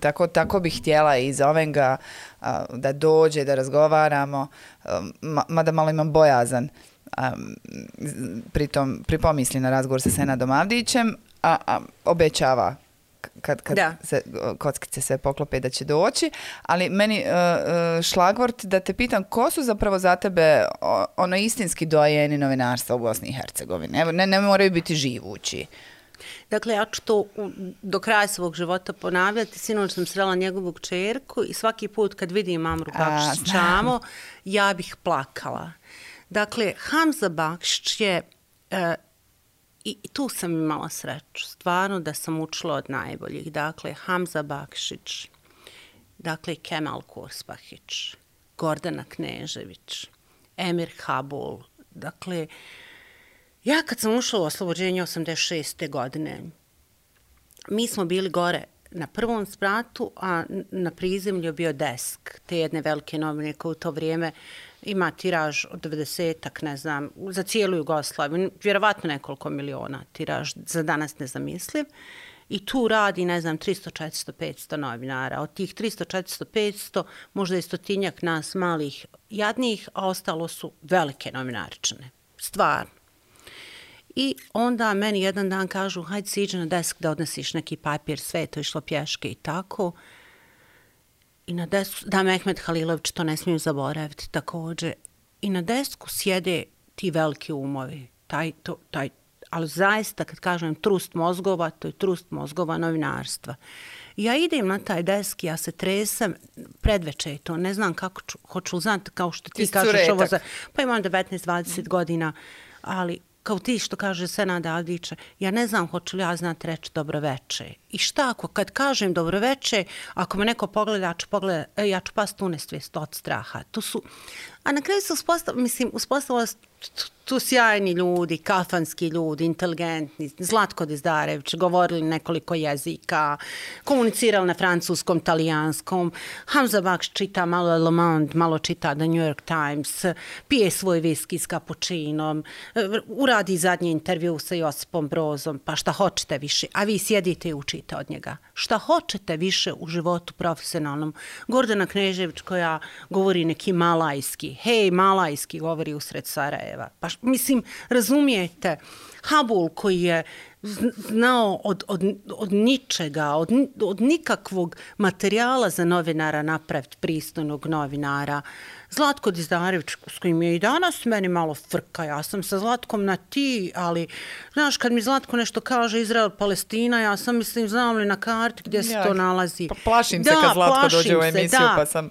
Tako, tako bih htjela iz ovenga a, da dođe, da razgovaramo, a, ma, mada malo imam bojazan pritom pripomisli na razgovor sa Senadom Avdićem, a, a obećava kad, kad Da. se kockice sve poklope da će doći, ali meni uh, uh, šlagvort da te pitam ko su zapravo za tebe ono istinski dojeni novinarstva u Bosni i Hercegovini? Evo, ne, ne moraju biti živući. Dakle, ja ću to do kraja svog života ponavljati. Sinoć sam srela njegovu čerku i svaki put kad vidim Amru Bakšić. Čamo, ja bih plakala. Dakle, Hamza Bakšić je, e, i tu sam imala sreću, stvarno da sam učila od najboljih. Dakle, Hamza Bakšić, dakle, Kemal Kurspahić, Gordana Knežević, Emir Habul, dakle, Ja kad sam ušla u oslobođenje 86. godine, mi smo bili gore na prvom spratu, a na prizemlju bio desk te jedne velike novine koja u to vrijeme ima tiraž od 90-ak, ne znam, za cijelu Jugoslaviju, vjerovatno nekoliko miliona tiraž, za danas nezamisliv. I tu radi, ne znam, 300, 400, 500 novinara. Od tih 300, 400, 500, možda je stotinjak nas malih jadnih, a ostalo su velike novinarične. Stvarno. I onda meni jedan dan kažu, hajde siđe na desk da odnesiš neki papir, sve je to išlo pješke i tako. I na desku, da Mehmet Halilović, to ne smijem zaboraviti također. I na desku sjede ti veliki umovi, taj, to, taj, ali zaista kad kažem trust mozgova, to je trust mozgova novinarstva. Ja idem na taj desk, ja se tresam, predveče je to, ne znam kako ću, hoću li znati, kao što ti kažeš curetak. ovo za, pa imam 19-20 godina, ali kao ti što kaže Senada Avdića, ja ne znam hoću li ja znati reći dobroveče. I šta ako kad kažem dobroveče, ako me neko pogleda, ja ću, pogleda, e, ja ću past u nesvijest od straha. To su, a na kraju se uspostavila, mislim, uspostavila tu- tu sjajni ljudi, kafanski ljudi, inteligentni, Zlatko Dizdarević, govorili nekoliko jezika, komunicirali na francuskom, talijanskom, Hamza Bakš čita malo Le Monde, malo čita The New York Times, pije svoj viski s kapučinom, e, uradi zadnji intervju sa Josipom Brozom, pa šta hoćete više, a vi sjedite i učite od njega. Šta hoćete više u životu profesionalnom. Gordana Knežević koja govori neki malajski, hej, malajski govori usred Sarajeva. Pa mislim, razumijete, Habul koji je znao od, od, od ničega, od, od nikakvog materijala za novinara napraviti pristojnog novinara. Zlatko Dizdarević, s kojim je i danas meni malo frka, ja sam sa Zlatkom na ti, ali, znaš, kad mi Zlatko nešto kaže Izrael, Palestina, ja sam mislim, znam li na karti gdje se Ja, to nalazi. pa plašim se kad Zlatko dođe u se, emisiju, da. pa sam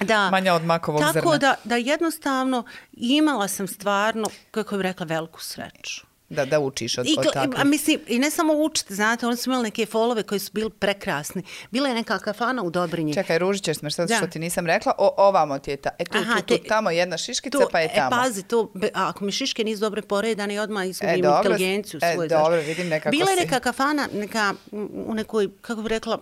da. manja od makovog Tako zrna. da, da jednostavno imala sam stvarno, kako bih rekla, veliku sreću. Da, da učiš od, I, od takvih. a mislim, I ne samo učiti, znate, oni su imali neke folove koji su bili prekrasni. Bila je neka kafana u Dobrinji. Čekaj, ružit ćeš me što, Da. što ti nisam rekla. O, ovamo ti je ta, e tu, Aha, tu, tu, te- tamo jedna šiškica, pa je tamo. E, pazi, to, be- ako mi šiške nisu dobro poredane, odmah izgubim E, dobro, inteligenciju e, svoju. dobro, znaš. vidim nekako Bila je si- neka kafana, neka, u nekoj, kako bih rekla,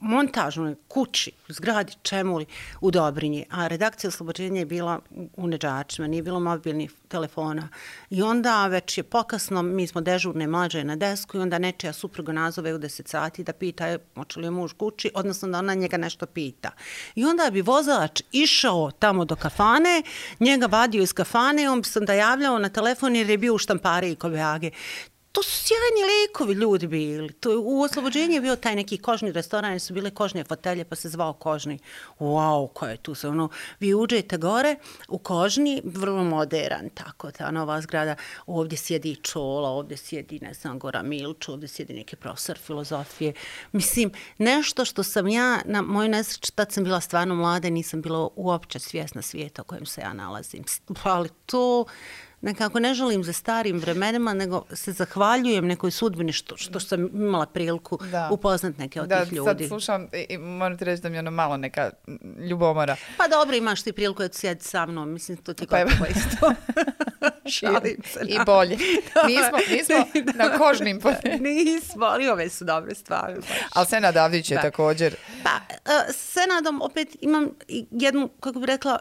montažnoj kući, zgradi Čemuli u Dobrinji, a redakcija Oslobođenja je bila u Neđačima, nije bilo mobilnih telefona. I onda već je pokasno, mi smo dežurne mlađe na desku i onda nečija supruga nazove u 10 sati da pita je, hoće li je muž kući, odnosno da ona njega nešto pita. I onda bi vozač išao tamo do kafane, njega vadio iz kafane, on bi se onda javljao na telefon jer je bio u štampari i Kobejage. To su sjajni lekovi ljudi bili. To je, u oslobođenju je bio taj neki kožni restoran, su bile kožne fotelje, pa se zvao kožni. Wow, ko je tu se ono... Vi uđete gore u kožni, vrlo modern, tako, ta nova zgrada. Ovdje sjedi Čola, ovdje sjedi, ne znam, Gora Milč, ovdje sjedi neki profesor filozofije. Mislim, nešto što sam ja, na moju nesreću, tad sam bila stvarno mlada i nisam bila uopće svjesna svijeta u kojem se ja nalazim. Ali to nekako ne želim za starim vremenima, nego se zahvaljujem nekoj sudbini što, što sam imala priliku da. upoznat neke od da, tih ljudi. Da, sad slušam i, moram ti reći da mi je ono malo neka ljubomora. Pa dobro, imaš ti priliku da sjedi sa mnom, mislim, to ti pa kako isto. Šalim se. I bolje. Nismo, nismo na kožnim Nismo, ali ove su dobre stvari. Ali Senad Avdić je da. također. Pa, uh, Senadom opet imam jednu, kako bih rekla,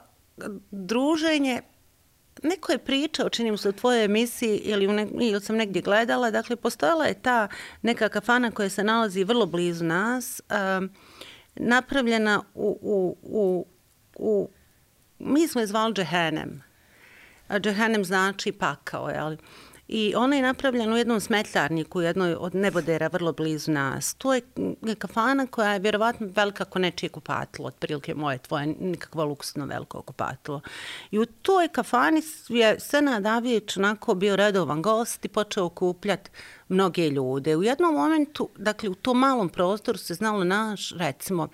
druženje neko je pričao, čini se u tvojoj emisiji ili, u ne, ili sam negdje gledala, dakle, postojala je ta neka kafana koja se nalazi vrlo blizu nas, um, napravljena u, u, u, u, mi smo je zvali Džehenem. Džehenem znači pakao, jel? I ona je napravljena u jednom smetljarniku, jednoj od nebodera vrlo blizu nas. To je kafana koja je vjerovatno velika ako nečije kupatilo, otprilike moje, tvoje, nikakvo luksno veliko kupatilo. I u toj kafani je Senad Aviječ onako bio redovan gost i počeo kupljati mnoge ljude. U jednom momentu, dakle u tom malom prostoru se znalo naš, recimo,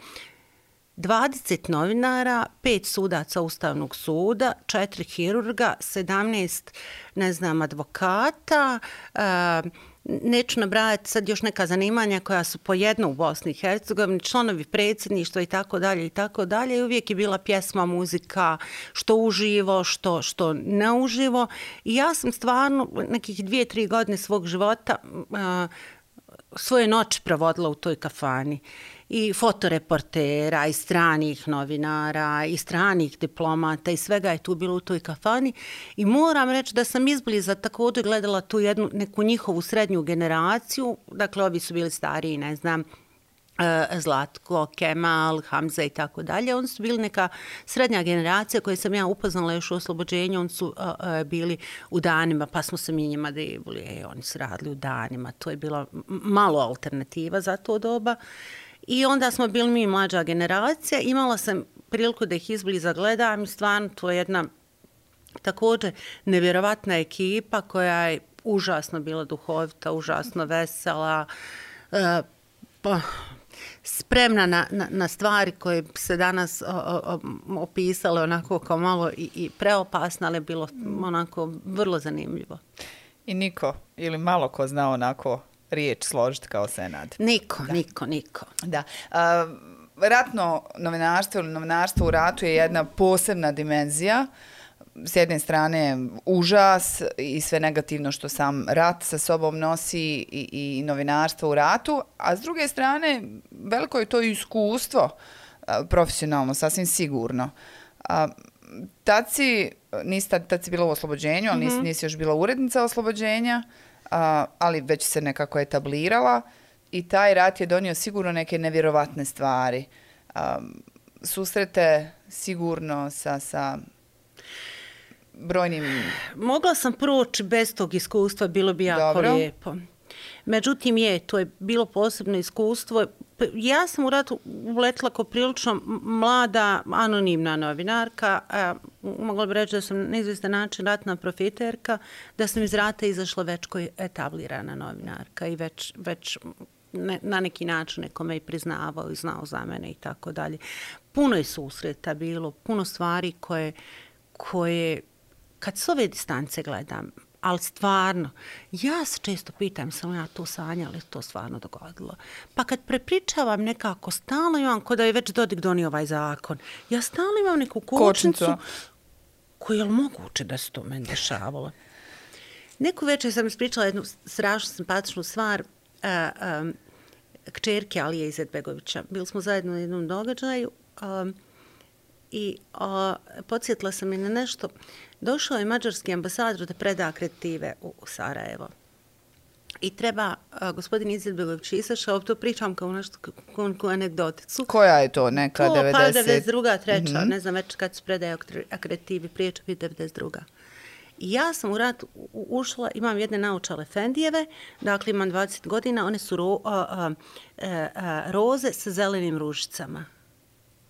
20 novinara, 5 sudaca Ustavnog suda, 4 hirurga, 17, ne znam, advokata, uh, neću nabrajati sad još neka zanimanja koja su po jedno u Bosni i Hercegovini, članovi predsjedništva i tako dalje i tako dalje. I uvijek je bila pjesma, muzika, što uživo, što, što neuživo. I ja sam stvarno nekih dvije, tri godine svog života uh, svoje noći provodila u toj kafani. Uh, i fotoreportera, i stranih novinara, i stranih diplomata i svega je tu bilo u toj kafani. I moram reći da sam izbliza također gledala tu jednu neku njihovu srednju generaciju. Dakle, ovi su bili stariji, ne znam, e, Zlatko, Kemal, Hamza i tako dalje. Oni su bili neka srednja generacija koje sam ja upoznala još u oslobođenju. Oni su uh, bili u danima, pa smo se mi njima debuli. E, oni su radili u danima. To je bila malo alternativa za to doba. I onda smo bili mi mlađa generacija. Imala sam priliku da ih izbliza gledam i stvarno to je jedna također nevjerovatna ekipa koja je užasno bila duhovita, užasno vesela, e, pa, spremna na, na, na stvari koje se danas o, o, opisale onako kao malo i, i preopasne, ali bilo onako vrlo zanimljivo. I niko ili malo ko zna onako riječ složiti kao senad. Niko, da. niko, niko. Da. Uh, ratno novinarstvo ili novinarstvo u ratu je jedna posebna dimenzija. S jedne strane užas i sve negativno što sam rat sa sobom nosi i, i novinarstvo u ratu, a s druge strane veliko je to iskustvo profesionalno, sasvim sigurno. A, tad si, nisi tad, tad si bila u oslobođenju, ali nisi, -hmm. nisi još bila urednica oslobođenja a, ali već se nekako etablirala i taj rat je donio sigurno neke nevjerovatne stvari. A, susrete sigurno sa, sa brojnim... Mogla sam proći bez tog iskustva, bilo bi jako Dobro. lijepo. Međutim, je, to je bilo posebno iskustvo. Pa, ja sam u ratu uletla kao prilično mlada, anonimna novinarka. A, mogla bih reći da sam na izvestan način ratna profiterka, da sam iz rata izašla već koji etablirana novinarka i već, već ne, na neki način neko me i priznavao i znao za mene i tako dalje. Puno je susreta bilo, puno stvari koje, koje kad s ove distance gledam, ali stvarno, ja se često pitam, sam ja to sanja, ali to stvarno dogodilo. Pa kad prepričavam nekako, stalno imam, kod da je već Dodik donio ovaj zakon, ja stalno imam neku kočnicu, koju je li moguće da se to meni dešavalo. Neku večer sam ispričala jednu strašno simpatičnu stvar, uh, um, kćerke Alije Izetbegovića. Bili smo zajedno na jednom događaju um, i uh, podsjetila sam je na nešto. Došao je mađarski ambasador da preda akreditive u, u Sarajevo. I treba, uh, gospodin Izetbegović izašao, to pričam kao nešto, kao, kao anegdoticu. Koja je to, neka to, 90? Pa 92. treća, mm -hmm. ne znam već kad su predaje akreditivi, prije će biti 92. I ja sam u rat ušla, imam jedne naučale Fendijeve, dakle imam 20 godina, one su ro, a, a, a, a, roze sa zelenim ružicama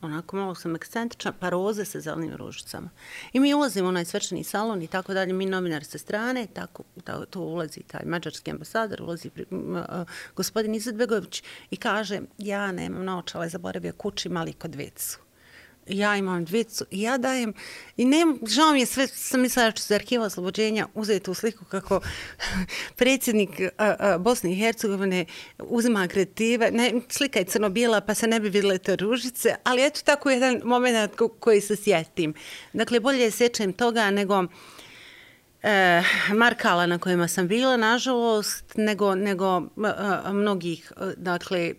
onako malo sam ekscentrična, pa roze sa zelenim ružicama. I mi ulazimo u onaj svečani salon i tako dalje, mi novinar sa strane, tako, tako to ulazi taj mađarski ambasador, ulazi pri, m, gospodin Izetbegović i kaže, ja nemam naočale, zaboravio kući mali kod vecu ja imam dvicu i ja dajem, i ne, žao mi je sve, sam mislila da ću za arhiva oslobođenja uzeti u sliku kako predsjednik a, a, Bosne i Hercegovine uzima kreditive, ne, slika je crno-bijela pa se ne bi vidjeli te ružice, ali eto tako jedan moment ko, koji se sjetim. Dakle, bolje sjećam toga nego e, markala na kojima sam bila, nažalost, nego, nego mnogih, dakle,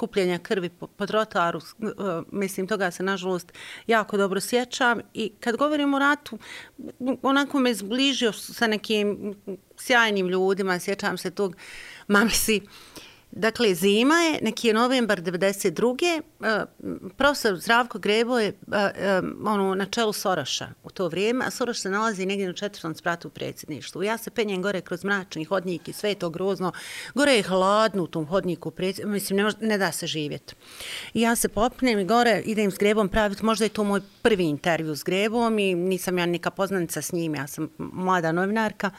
kupljenja krvi po, po trotaru, e, mislim, toga se nažalost jako dobro sjećam. I kad govorim o ratu, onako me zbližio sa nekim sjajnim ljudima, sjećam se tog mamsi, Dakle, zima je, neki je novembar 92. Uh, e, profesor Zdravko Grebo je uh, um, ono, na čelu Soroša u to vrijeme, a Soroš se nalazi negdje na četvrtom spratu u predsjedništvu. Ja se penjem gore kroz mračni hodnik i sve je to grozno. Gore je hladno u tom hodniku, mislim, ne, može, ne da se živjeti. I ja se popnem i gore idem s Grebom praviti, možda je to moj prvi intervju s Grebom i nisam ja neka poznanica s njim, ja sam mlada novinarka.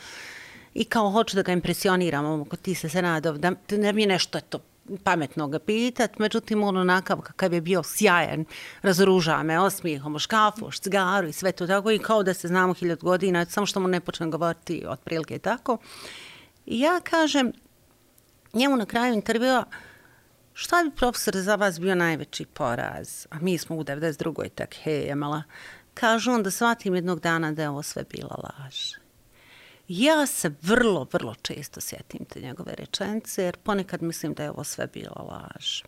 I kao hoću da ga impresioniram, ono, ako ti se se nadov, da, da mi je nešto to pametno ga pitat, međutim on onakav kakav je bio sjajan, razoružava me osmijehom, ono, škafu, cigaru i sve to tako i kao da se znamo hiljad godina, samo što mu ne počnem govoriti od prilike tako. I ja kažem, njemu na kraju intervjua, šta bi profesor za vas bio najveći poraz? A mi smo u 92. tak, hej, Kažu on da shvatim jednog dana da je ovo sve bila laž. Ja se vrlo, vrlo često sjetim te njegove rečenice, jer ponekad mislim da je ovo sve bilo laž.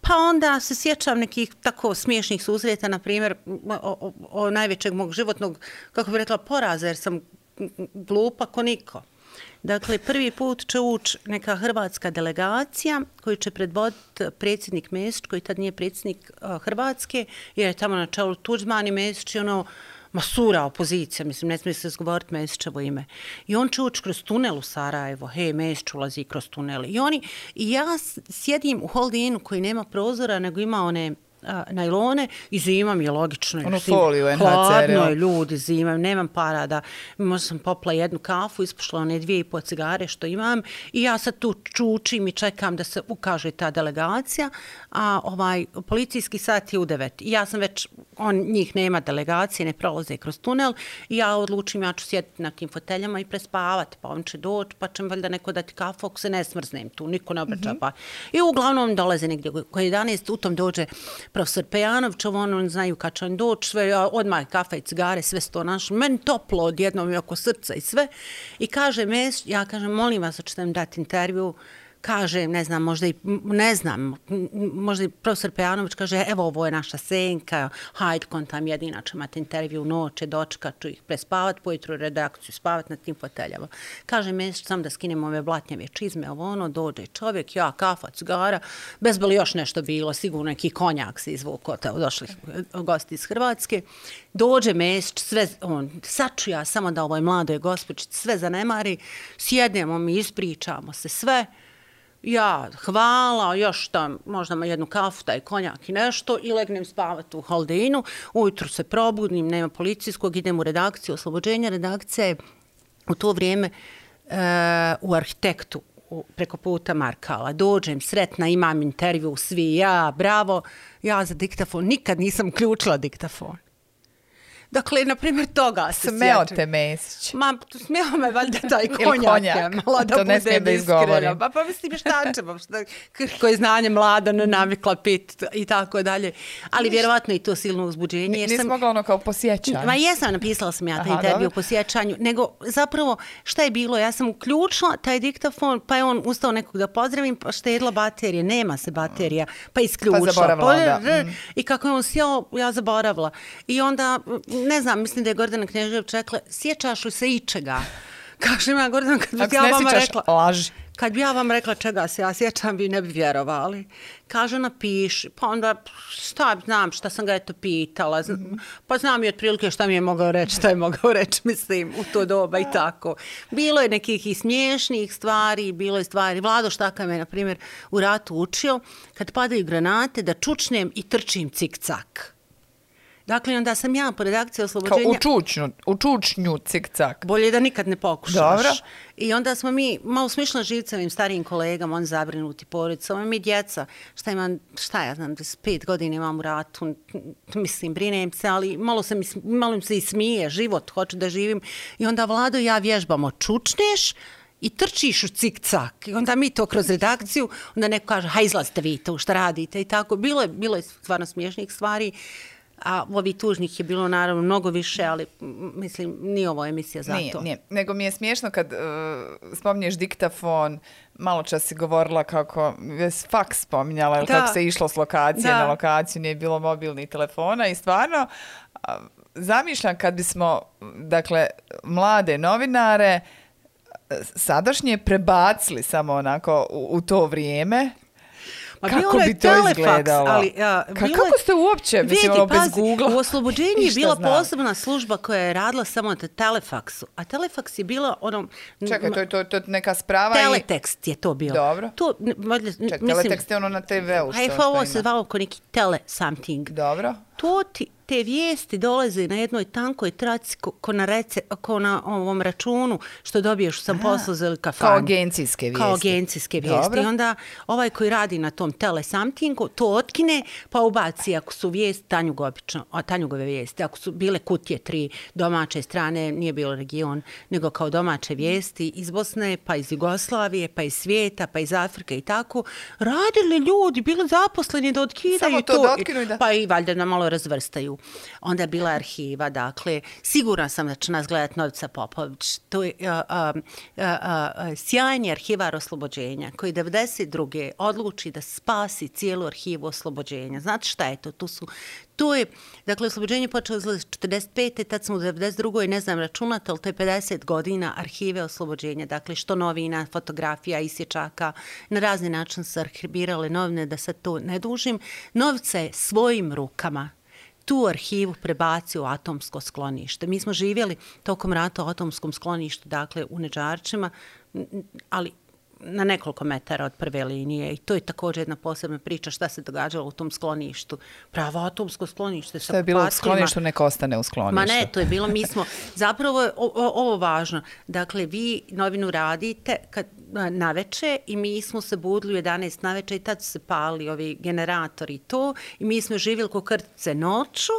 Pa onda se sjećam nekih tako smiješnih susreta, na primjer, o, o, o najvećeg mog životnog, kako bih rekla, poraza, jer sam glupa ko niko. Dakle, prvi put će ući neka hrvatska delegacija koju će predvoditi predsjednik Mesić, koji tad nije predsjednik Hrvatske, jer je tamo na čelu Tuđman i Mesić i ono, uh, masura opozicija, mislim, ne smije se zgovoriti Mesićevo ime. I on će ući kroz tunel u Sarajevo, hej, Mesić ulazi kroz tunel. I oni, i ja sjedim u holdinu koji nema prozora, nego ima one a, najlone i zimam je logično. Ono foliju NHCR. Hladno je ljudi zimam, nemam para da možda sam popla jednu kafu, ispošla one dvije i po cigare što imam i ja sad tu čučim i čekam da se ukaže ta delegacija, a ovaj policijski sat je u devet. I ja sam već, on njih nema delegacije, ne prolaze kroz tunel i ja odlučim, ja ću sjediti na tim foteljama i prespavati, pa on će doći, pa će valjda neko dati kafu, ako se ne smrznem tu, niko ne obraća, mm -hmm. pa. I uglavnom dolaze negdje, koji 11, u tom dođe profesor Pejanović, ovo ono znaju kad će on doći, sve, odmah kafe i cigare, sve sto naš, meni toplo odjednom i oko srca i sve. I kaže, mes, ja kažem, molim vas, hoćete mi dati intervju, kaže, ne znam, možda i, ne znam, možda i profesor Pejanović kaže, evo ovo je naša senka, hajde kon tam jedina će imati intervju noće, dočka ću ih prespavat, pojutru redakciju spavat na tim foteljama. Kaže, mjesec sam da skinem ove blatnjave čizme, ovo ono, dođe čovjek, ja, kafa, cigara, bezboli još nešto bilo, sigurno neki konjak se izvuko, došli gosti iz Hrvatske. Dođe mjesec, sve, on, saču ja samo da ovoj mladoj gospođi sve zanemari, sjednemo mi, ispričamo se sve, ja, hvala, još tam, možda jednu kafu, taj konjak i nešto, i legnem spavat u holdinu, ujutru se probudim, nema policijskog, idem u redakciju, oslobođenja redakcije, u to vrijeme e, u arhitektu, u, preko puta Markala. Dođem, sretna, imam intervju, svi ja, bravo, ja za diktafon, nikad nisam ključila diktafon. Dakle, na primjer, toga se Smeo te Mesić. Ma, smeo me valjda taj konjak. konjak. Malo da to ne smijem da izgovorim. Pa, pa mislim, šta ćemo, šta, kako je znanje mlada, ne navikla pit i tako dalje. Ali vjerovatno i to silno uzbuđenje. Jer Nisi mogla ono kao posjećanje. Ma jesam, napisala sam ja taj Aha, intervju po sjećanju. Nego, zapravo, šta je bilo? Ja sam uključila taj diktafon, pa je on ustao nekog da pozdravim, pa štedila baterije. Nema se baterija. Pa isključila. Pa zaboravila, pa, da. Mm. I kako je on sjao, ja zaboravila. I onda ne znam, mislim da je Gordana Knježević rekla, sjećaš li se ičega? Kaže ima Gordana, kad bi ja vama rekla... laži. Kad bi ja vam rekla čega se ja sjećam, vi ne bi vjerovali. Kaže, napiši. Pa onda, šta znam, šta sam ga eto pitala. Mm -hmm. Pa znam i otprilike šta mi je mogao reći, šta je mogao reći, mislim, u to doba i tako. Bilo je nekih i smiješnih stvari, bilo je stvari. Vlado Štaka me, na primjer, u ratu učio, kad padaju granate, da čučnem i trčim cik-cak. Dakle, onda sam ja po redakciji Kao oslobođenja... u čučnju, u čučnju cik-cak. Bolje da nikad ne pokušaš. Dobro. I onda smo mi malo smišno živcevim starijim kolegama, on zabrinuti porodicama, mi djeca, šta imam, šta ja znam, 25 godina imam u ratu, mislim, brinem se, ali malo, se mi, malo mi se i smije, život, hoću da živim. I onda Vlado ja vježbamo, čučneš, i trčiš u cik-cak. I onda mi to kroz redakciju, onda neko kaže, ha izlazite vi tu, šta radite i tako. Bilo je, bilo je stvarno smiješnih stvari, a ovi tužnih je bilo naravno mnogo više, ali mislim, nije ovo emisija za Nije, to. nije. Nego mi je smiješno kad uh, spominješ diktafon, malo čas si govorila kako je faks spominjala, Da. kako se išlo s lokacije Da. na lokaciju, nije bilo mobilnih telefona i stvarno a, zamišljam kad bismo, dakle, mlade novinare e, sadašnje prebacili samo onako u, u to vrijeme, Ma kako bilo bi to telefaks, izgledalo? ali, a, Ka- bilo kako ste uopće, mislim, Vidi, ono, bez pazi, Google-a? U oslobođenju je bila znam. posebna služba koja je radila samo na telefaksu. A telefaks je bila ono... Čekaj, to je, to, to neka sprava i... Teletekst je to bilo. Dobro. To, n- valjda, n- Ček, teletekst je ono na TV-u što, A je što ovo se zvalo ko neki tele something. Dobro. To ti, te vijesti dolaze na jednoj tankoj traci ko, ko, na, rece, ko na ovom računu što dobiješ sam poslu ili kafanu. Kao agencijske vijesti. Kao agencijske vijesti. Dobro. I onda ovaj koji radi na tom telesamtingu to otkine pa ubaci ako su vijesti Tanju Gobično, a Tanjugove vijesti, ako su bile kutije tri domaće strane, nije bilo region, nego kao domaće vijesti iz Bosne, pa iz Jugoslavije, pa iz svijeta, pa iz Afrike i tako, radili ljudi, bili zaposleni da otkidaju Samo to da otkinu i da- pa i valjda da malo razvrstaju. Onda je bila arhiva, dakle, sigurna sam da će nas gledat Novica Popović. To je a, a, a, a, sjajni arhivar oslobođenja koji 92. odluči da spasi cijelu arhivu oslobođenja. Znate šta je to? Tu su To je, dakle, oslobođenje počelo izlaziti 45. Tad smo u 92. ne znam računati, ali to je 50 godina arhive oslobođenja. Dakle, što novina, fotografija, isječaka, na razni način su arhivirale novine, da sad to ne dužim. Novca je svojim rukama tu arhivu prebaci u atomsko sklonište. Mi smo živjeli tokom rata u atomskom skloništu, dakle u Neđarčima, ali na nekoliko metara od prve linije i to je također jedna posebna priča šta se događalo u tom skloništu. Pravo atomsko sklonište Što je bilo u patkima. skloništu, neka ostane u skloništu. Ma ne, to je bilo, mi smo, zapravo je ovo važno. Dakle, vi novinu radite kad, a, naveče i mi smo se budili u 11 naveče i tad su se pali ovi generatori i to i mi smo živjeli ko krtice noću,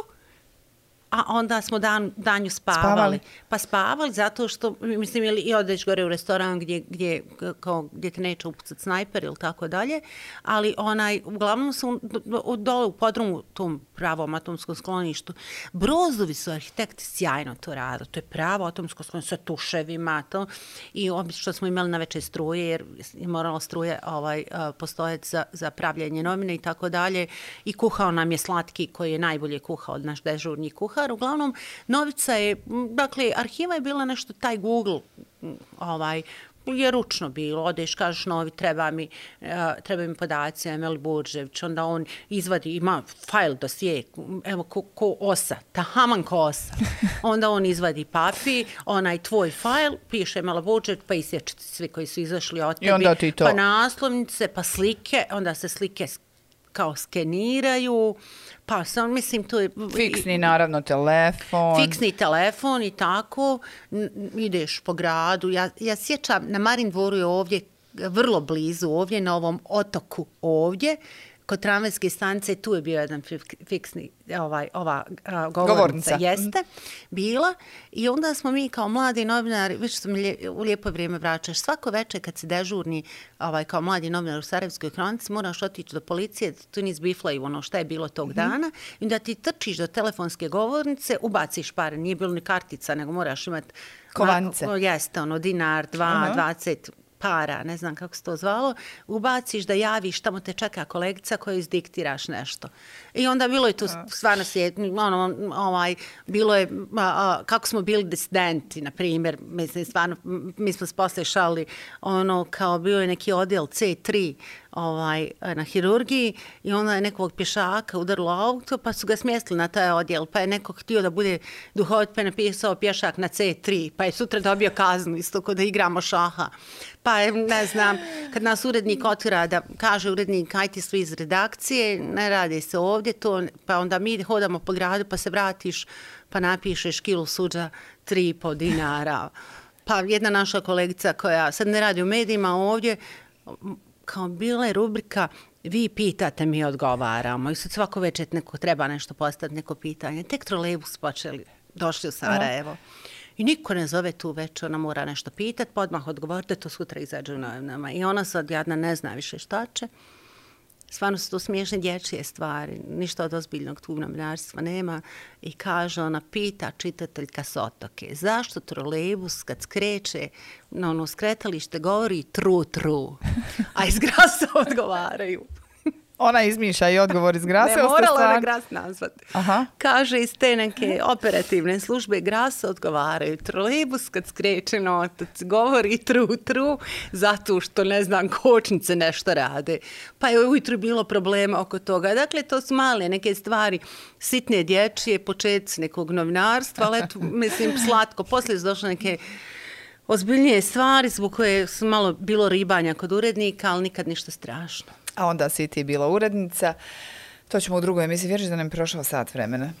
a onda smo dan, danju spavali. Spavali? Pa spavali zato što, mislim, ili i odeš gore u restoran gdje, gdje, kao, gdje te neće upucati snajper ili tako dalje, ali onaj, uglavnom su do- dole u podrumu tom pravom atomskom skloništu. Brozovi su arhitekti sjajno to radili, to je pravo atomsko sklonište sa tuševima, to, i obično što smo imali na veće struje, jer je moralo struje ovaj, postojati za, za pravljanje novine i tako dalje, i kuhao nam je slatki koji je najbolje kuhao od naš dežurni kuhar. Uglavnom, Novica je, dakle, arhiva je bila nešto taj Google, ovaj, je ručno bilo, odeš, kažeš novi, treba mi, uh, treba mi podaci, Emil Buržević, onda on izvadi, ima fajl dosije, evo ko, ko osa, tahaman ko osa. Onda on izvadi papi, onaj tvoj fajl, piše Emil Buržević, pa isječite svi koji su izašli od tebi, onda ti to. pa naslovnice, pa slike, onda se slike kao skeniraju, pa sam, mislim, to je... Fiksni, naravno, telefon. Fiksni telefon i tako, ideš po gradu. Ja, ja sjećam, na Marin dvoru je ovdje, vrlo blizu ovdje, na ovom otoku ovdje, kod tramvajske stanice, tu je bio jedan fik- fiksni, ovaj, ova a, govornica, Govornica. jeste, bila. I onda smo mi kao mladi novinari, već sam lje, u lijepo vrijeme vraćaš, svako večer kad se dežurni ovaj, kao mladi novinar u Sarajevskoj kronici, moraš otići do policije, tu ni zbiflaju ono šta je bilo tog dana, i da ti trčiš do telefonske govornice, ubaciš pare, nije bilo ni kartica, nego moraš imati Kovanice. Ma- Jeste, ono, dinar, dva, Aha. Para, ne znam kako se to zvalo, ubaciš da javiš, tamo te čeka kolegica koja izdiktiraš nešto. I onda bilo je tu stvarno svijet, ono, ovaj, bilo je, a, a, kako smo bili disidenti, na primjer, mislim, stvarno, mi smo se posle šali, ono, kao bio je neki odjel C3, ovaj, na hirurgiji i onda je nekog pješaka udarilo auto pa su ga smjestili na taj odjel pa je neko htio da bude duhovit pa je napisao pješak na C3 pa je sutra dobio kaznu isto kod da igramo šaha. Pa je, ne znam, kad nas urednik otvira da kaže urednik aj ti svi iz redakcije, ne radi se ovdje to, pa onda mi hodamo po gradu pa se vratiš pa napišeš kilu suđa 3,5 dinara. Pa jedna naša kolegica koja sad ne radi u medijima ovdje, kao bila je rubrika vi pitate, mi odgovaramo. I sad svako večer neko treba nešto postati, neko pitanje. Tek trolejbus počeli, došli u Sarajevo. Aha. I niko ne zove tu već, ona mora nešto pitati, pa odmah odgovorite, to sutra izađe u novinama. I ona sad jadna ne zna više šta će. Stvarno su to smiješne dječje stvari, ništa od ozbiljnog tu namljarstva nema. I kaže, ona pita čitateljka s otoke, zašto trolejbus kad skreće na ono skretalište govori tru tru, a iz grasa odgovaraju. Ona izmišlja i odgovor iz grasa. Ne, morala je gras nazvati. Aha. Kaže iz te neke operativne službe grasa odgovaraju. Trolejbus kad skreće na otac govori tru tru zato što ne znam kočnice nešto rade. Pa je ujutru bilo problema oko toga. Dakle, to su male neke stvari, sitne dječje, početci nekog novinarstva, ali eto, mislim, slatko. Poslije su došle neke ozbiljnije stvari zbog koje su malo bilo ribanja kod urednika, ali nikad ništa strašno a onda si ti bila urednica. To ćemo u drugoj emisiji. Vjeriš da nam je prošao sat vremena?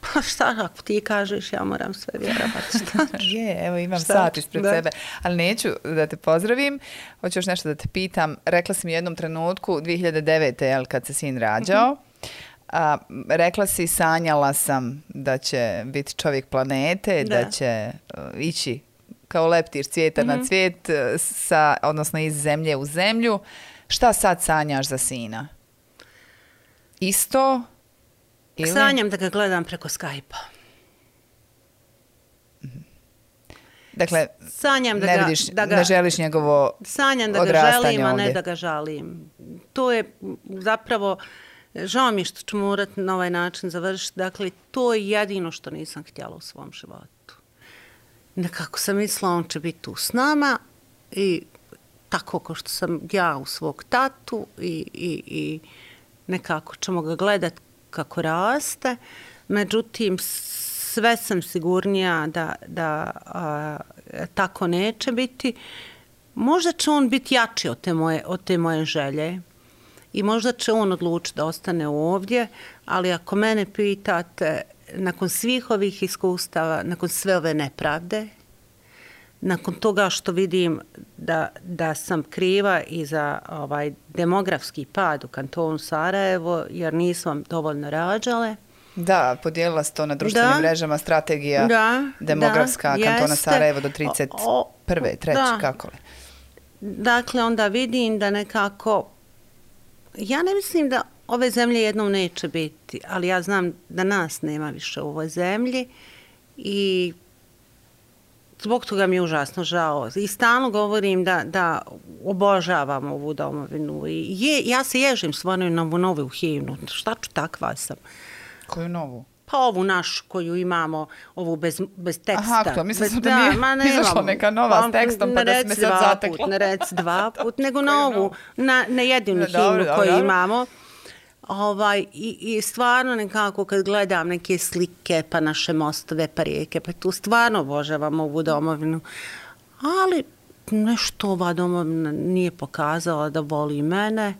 Pa šta ako ti kažeš, ja moram sve vjerovati. je, evo imam šta? sat ispred da. sebe. Ali neću da te pozdravim. Hoću još nešto da te pitam. Rekla si mi jednom trenutku, 2009. Jel, kad se sin rađao, mm -hmm. A, rekla si, sanjala sam da će biti čovjek planete, da, da će uh, ići kao leptir cvijeta mm -hmm. na mhm. cvijet, uh, sa, odnosno iz zemlje u zemlju. Šta sad sanjaš za sina? Isto? Ili? Sanjam da ga gledam preko Skype-a. Mhm. Dakle, sanjam da ne, ga, vidiš, da ga, ne želiš njegovo Sanjam da ga želim, a ne da ga žalim. To je zapravo, žao mi što ću morat na ovaj način završiti, dakle, to je jedino što nisam htjela u svom životu. Nekako sam mislila, on će biti tu s nama i tako kao što sam ja u svog tatu i, i, i nekako ćemo ga gledat kako raste. Međutim, sve sam sigurnija da, da a, tako neće biti. Možda će on biti jači od te moje, od te moje želje i možda će on odlučiti da ostane ovdje, ali ako mene pitate, nakon svih ovih iskustava, nakon sve ove nepravde, nakon toga što vidim da, da sam kriva i za ovaj demografski pad u kantonu Sarajevo, jer nisam dovoljno rađale. Da, podijelila se to na društvenim da, mrežama, strategija da, demografska da, kantona jeste. Sarajevo do 31. treći, kako li? Dakle, onda vidim da nekako, ja ne mislim da ove zemlje jednom neće biti, ali ja znam da nas nema više u ovoj zemlji i zbog toga mi je užasno žao. I stalno govorim da, da obožavam ovu domovinu. I je, ja se ježim svoju novu novu himnu. Šta ću takva sam? Koju novu? Pa ovu našu koju imamo, ovu bez, bez teksta. Aha, to mislim bez, da, mi je izašla neka nova pa, s tekstom, pa da se me sad zatekla. Ne reci dva put, nego novu, na, na jedinu himnu koju dobro. imamo. Ovaj, i, I stvarno nekako kad gledam neke slike, pa naše mostove, pa rijeke, pa tu stvarno obožavam ovu domovinu. Ali nešto ova domovina nije pokazala da voli mene.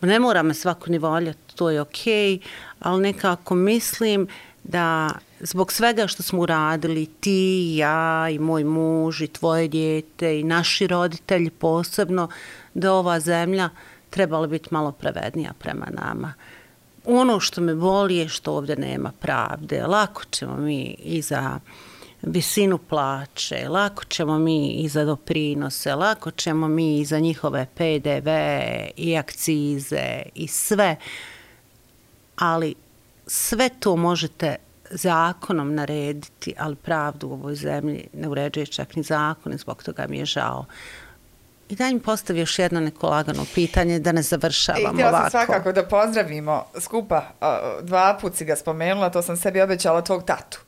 Ne mora me svako ni voljeti, to je okej, okay, ali nekako mislim da zbog svega što smo uradili, ti, ja i moj muž i tvoje djete i naši roditelji posebno, da ova zemlja trebala biti malo prevednija prema nama. Ono što me boli je što ovdje nema pravde. Lako ćemo mi i za visinu plaće, lako ćemo mi i za doprinose, lako ćemo mi i za njihove PDV i akcize i sve. Ali sve to možete zakonom narediti, ali pravdu u ovoj zemlji ne uređuje čak ni zakon i zbog toga mi je žao. I daj mi postavi još jedno neko lagano pitanje da ne završavam ovako. I htjela sam svakako da pozdravimo skupa. Dva put si ga spomenula, to sam sebi obećala tvog tatu.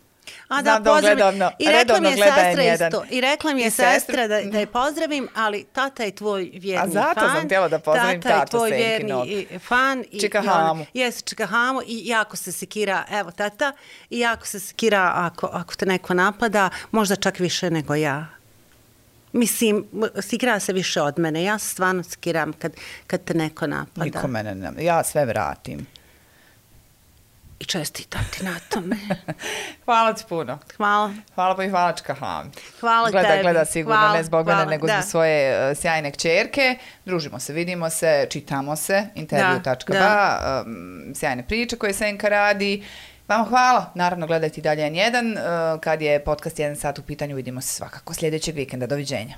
A Znam da, on pozdravim. redovno, I rekla mi je sestra N1. isto. I rekla mi je I sestra- sestra da, da je pozdravim, ali tata je tvoj vjerni A zato fan. sam htjela da pozdravim tata je tatu tvoj Senkinog. vjerni i- fan. I, Čika i Hamu. Jes, čika hamu i jako se sekira, evo tata, i jako se sekira ako, ako te neko napada, možda čak više nego ja. Mislim, sekira se više od mene. Ja stvarno sekiram kad, kad te neko napada. Niko mene ne... Ja sve vratim. I čestitam ti na tome. Hvala ti puno. Hvala. Hvala pa i hvala Čika Hami. Hvala gleda, tebi. Gleda sigurno, Hvala, ne zbog hvala, mene, nego da. zbog svoje uh, sjajne kćerke. Družimo se, vidimo se, čitamo se, intervju.ba, um, sjajne priče koje Senka radi. Vama hvala, naravno gledajte i dalje N1. Eh, kad je podcast 1 sat u pitanju, vidimo se svakako sljedećeg vikenda. Doviđenja.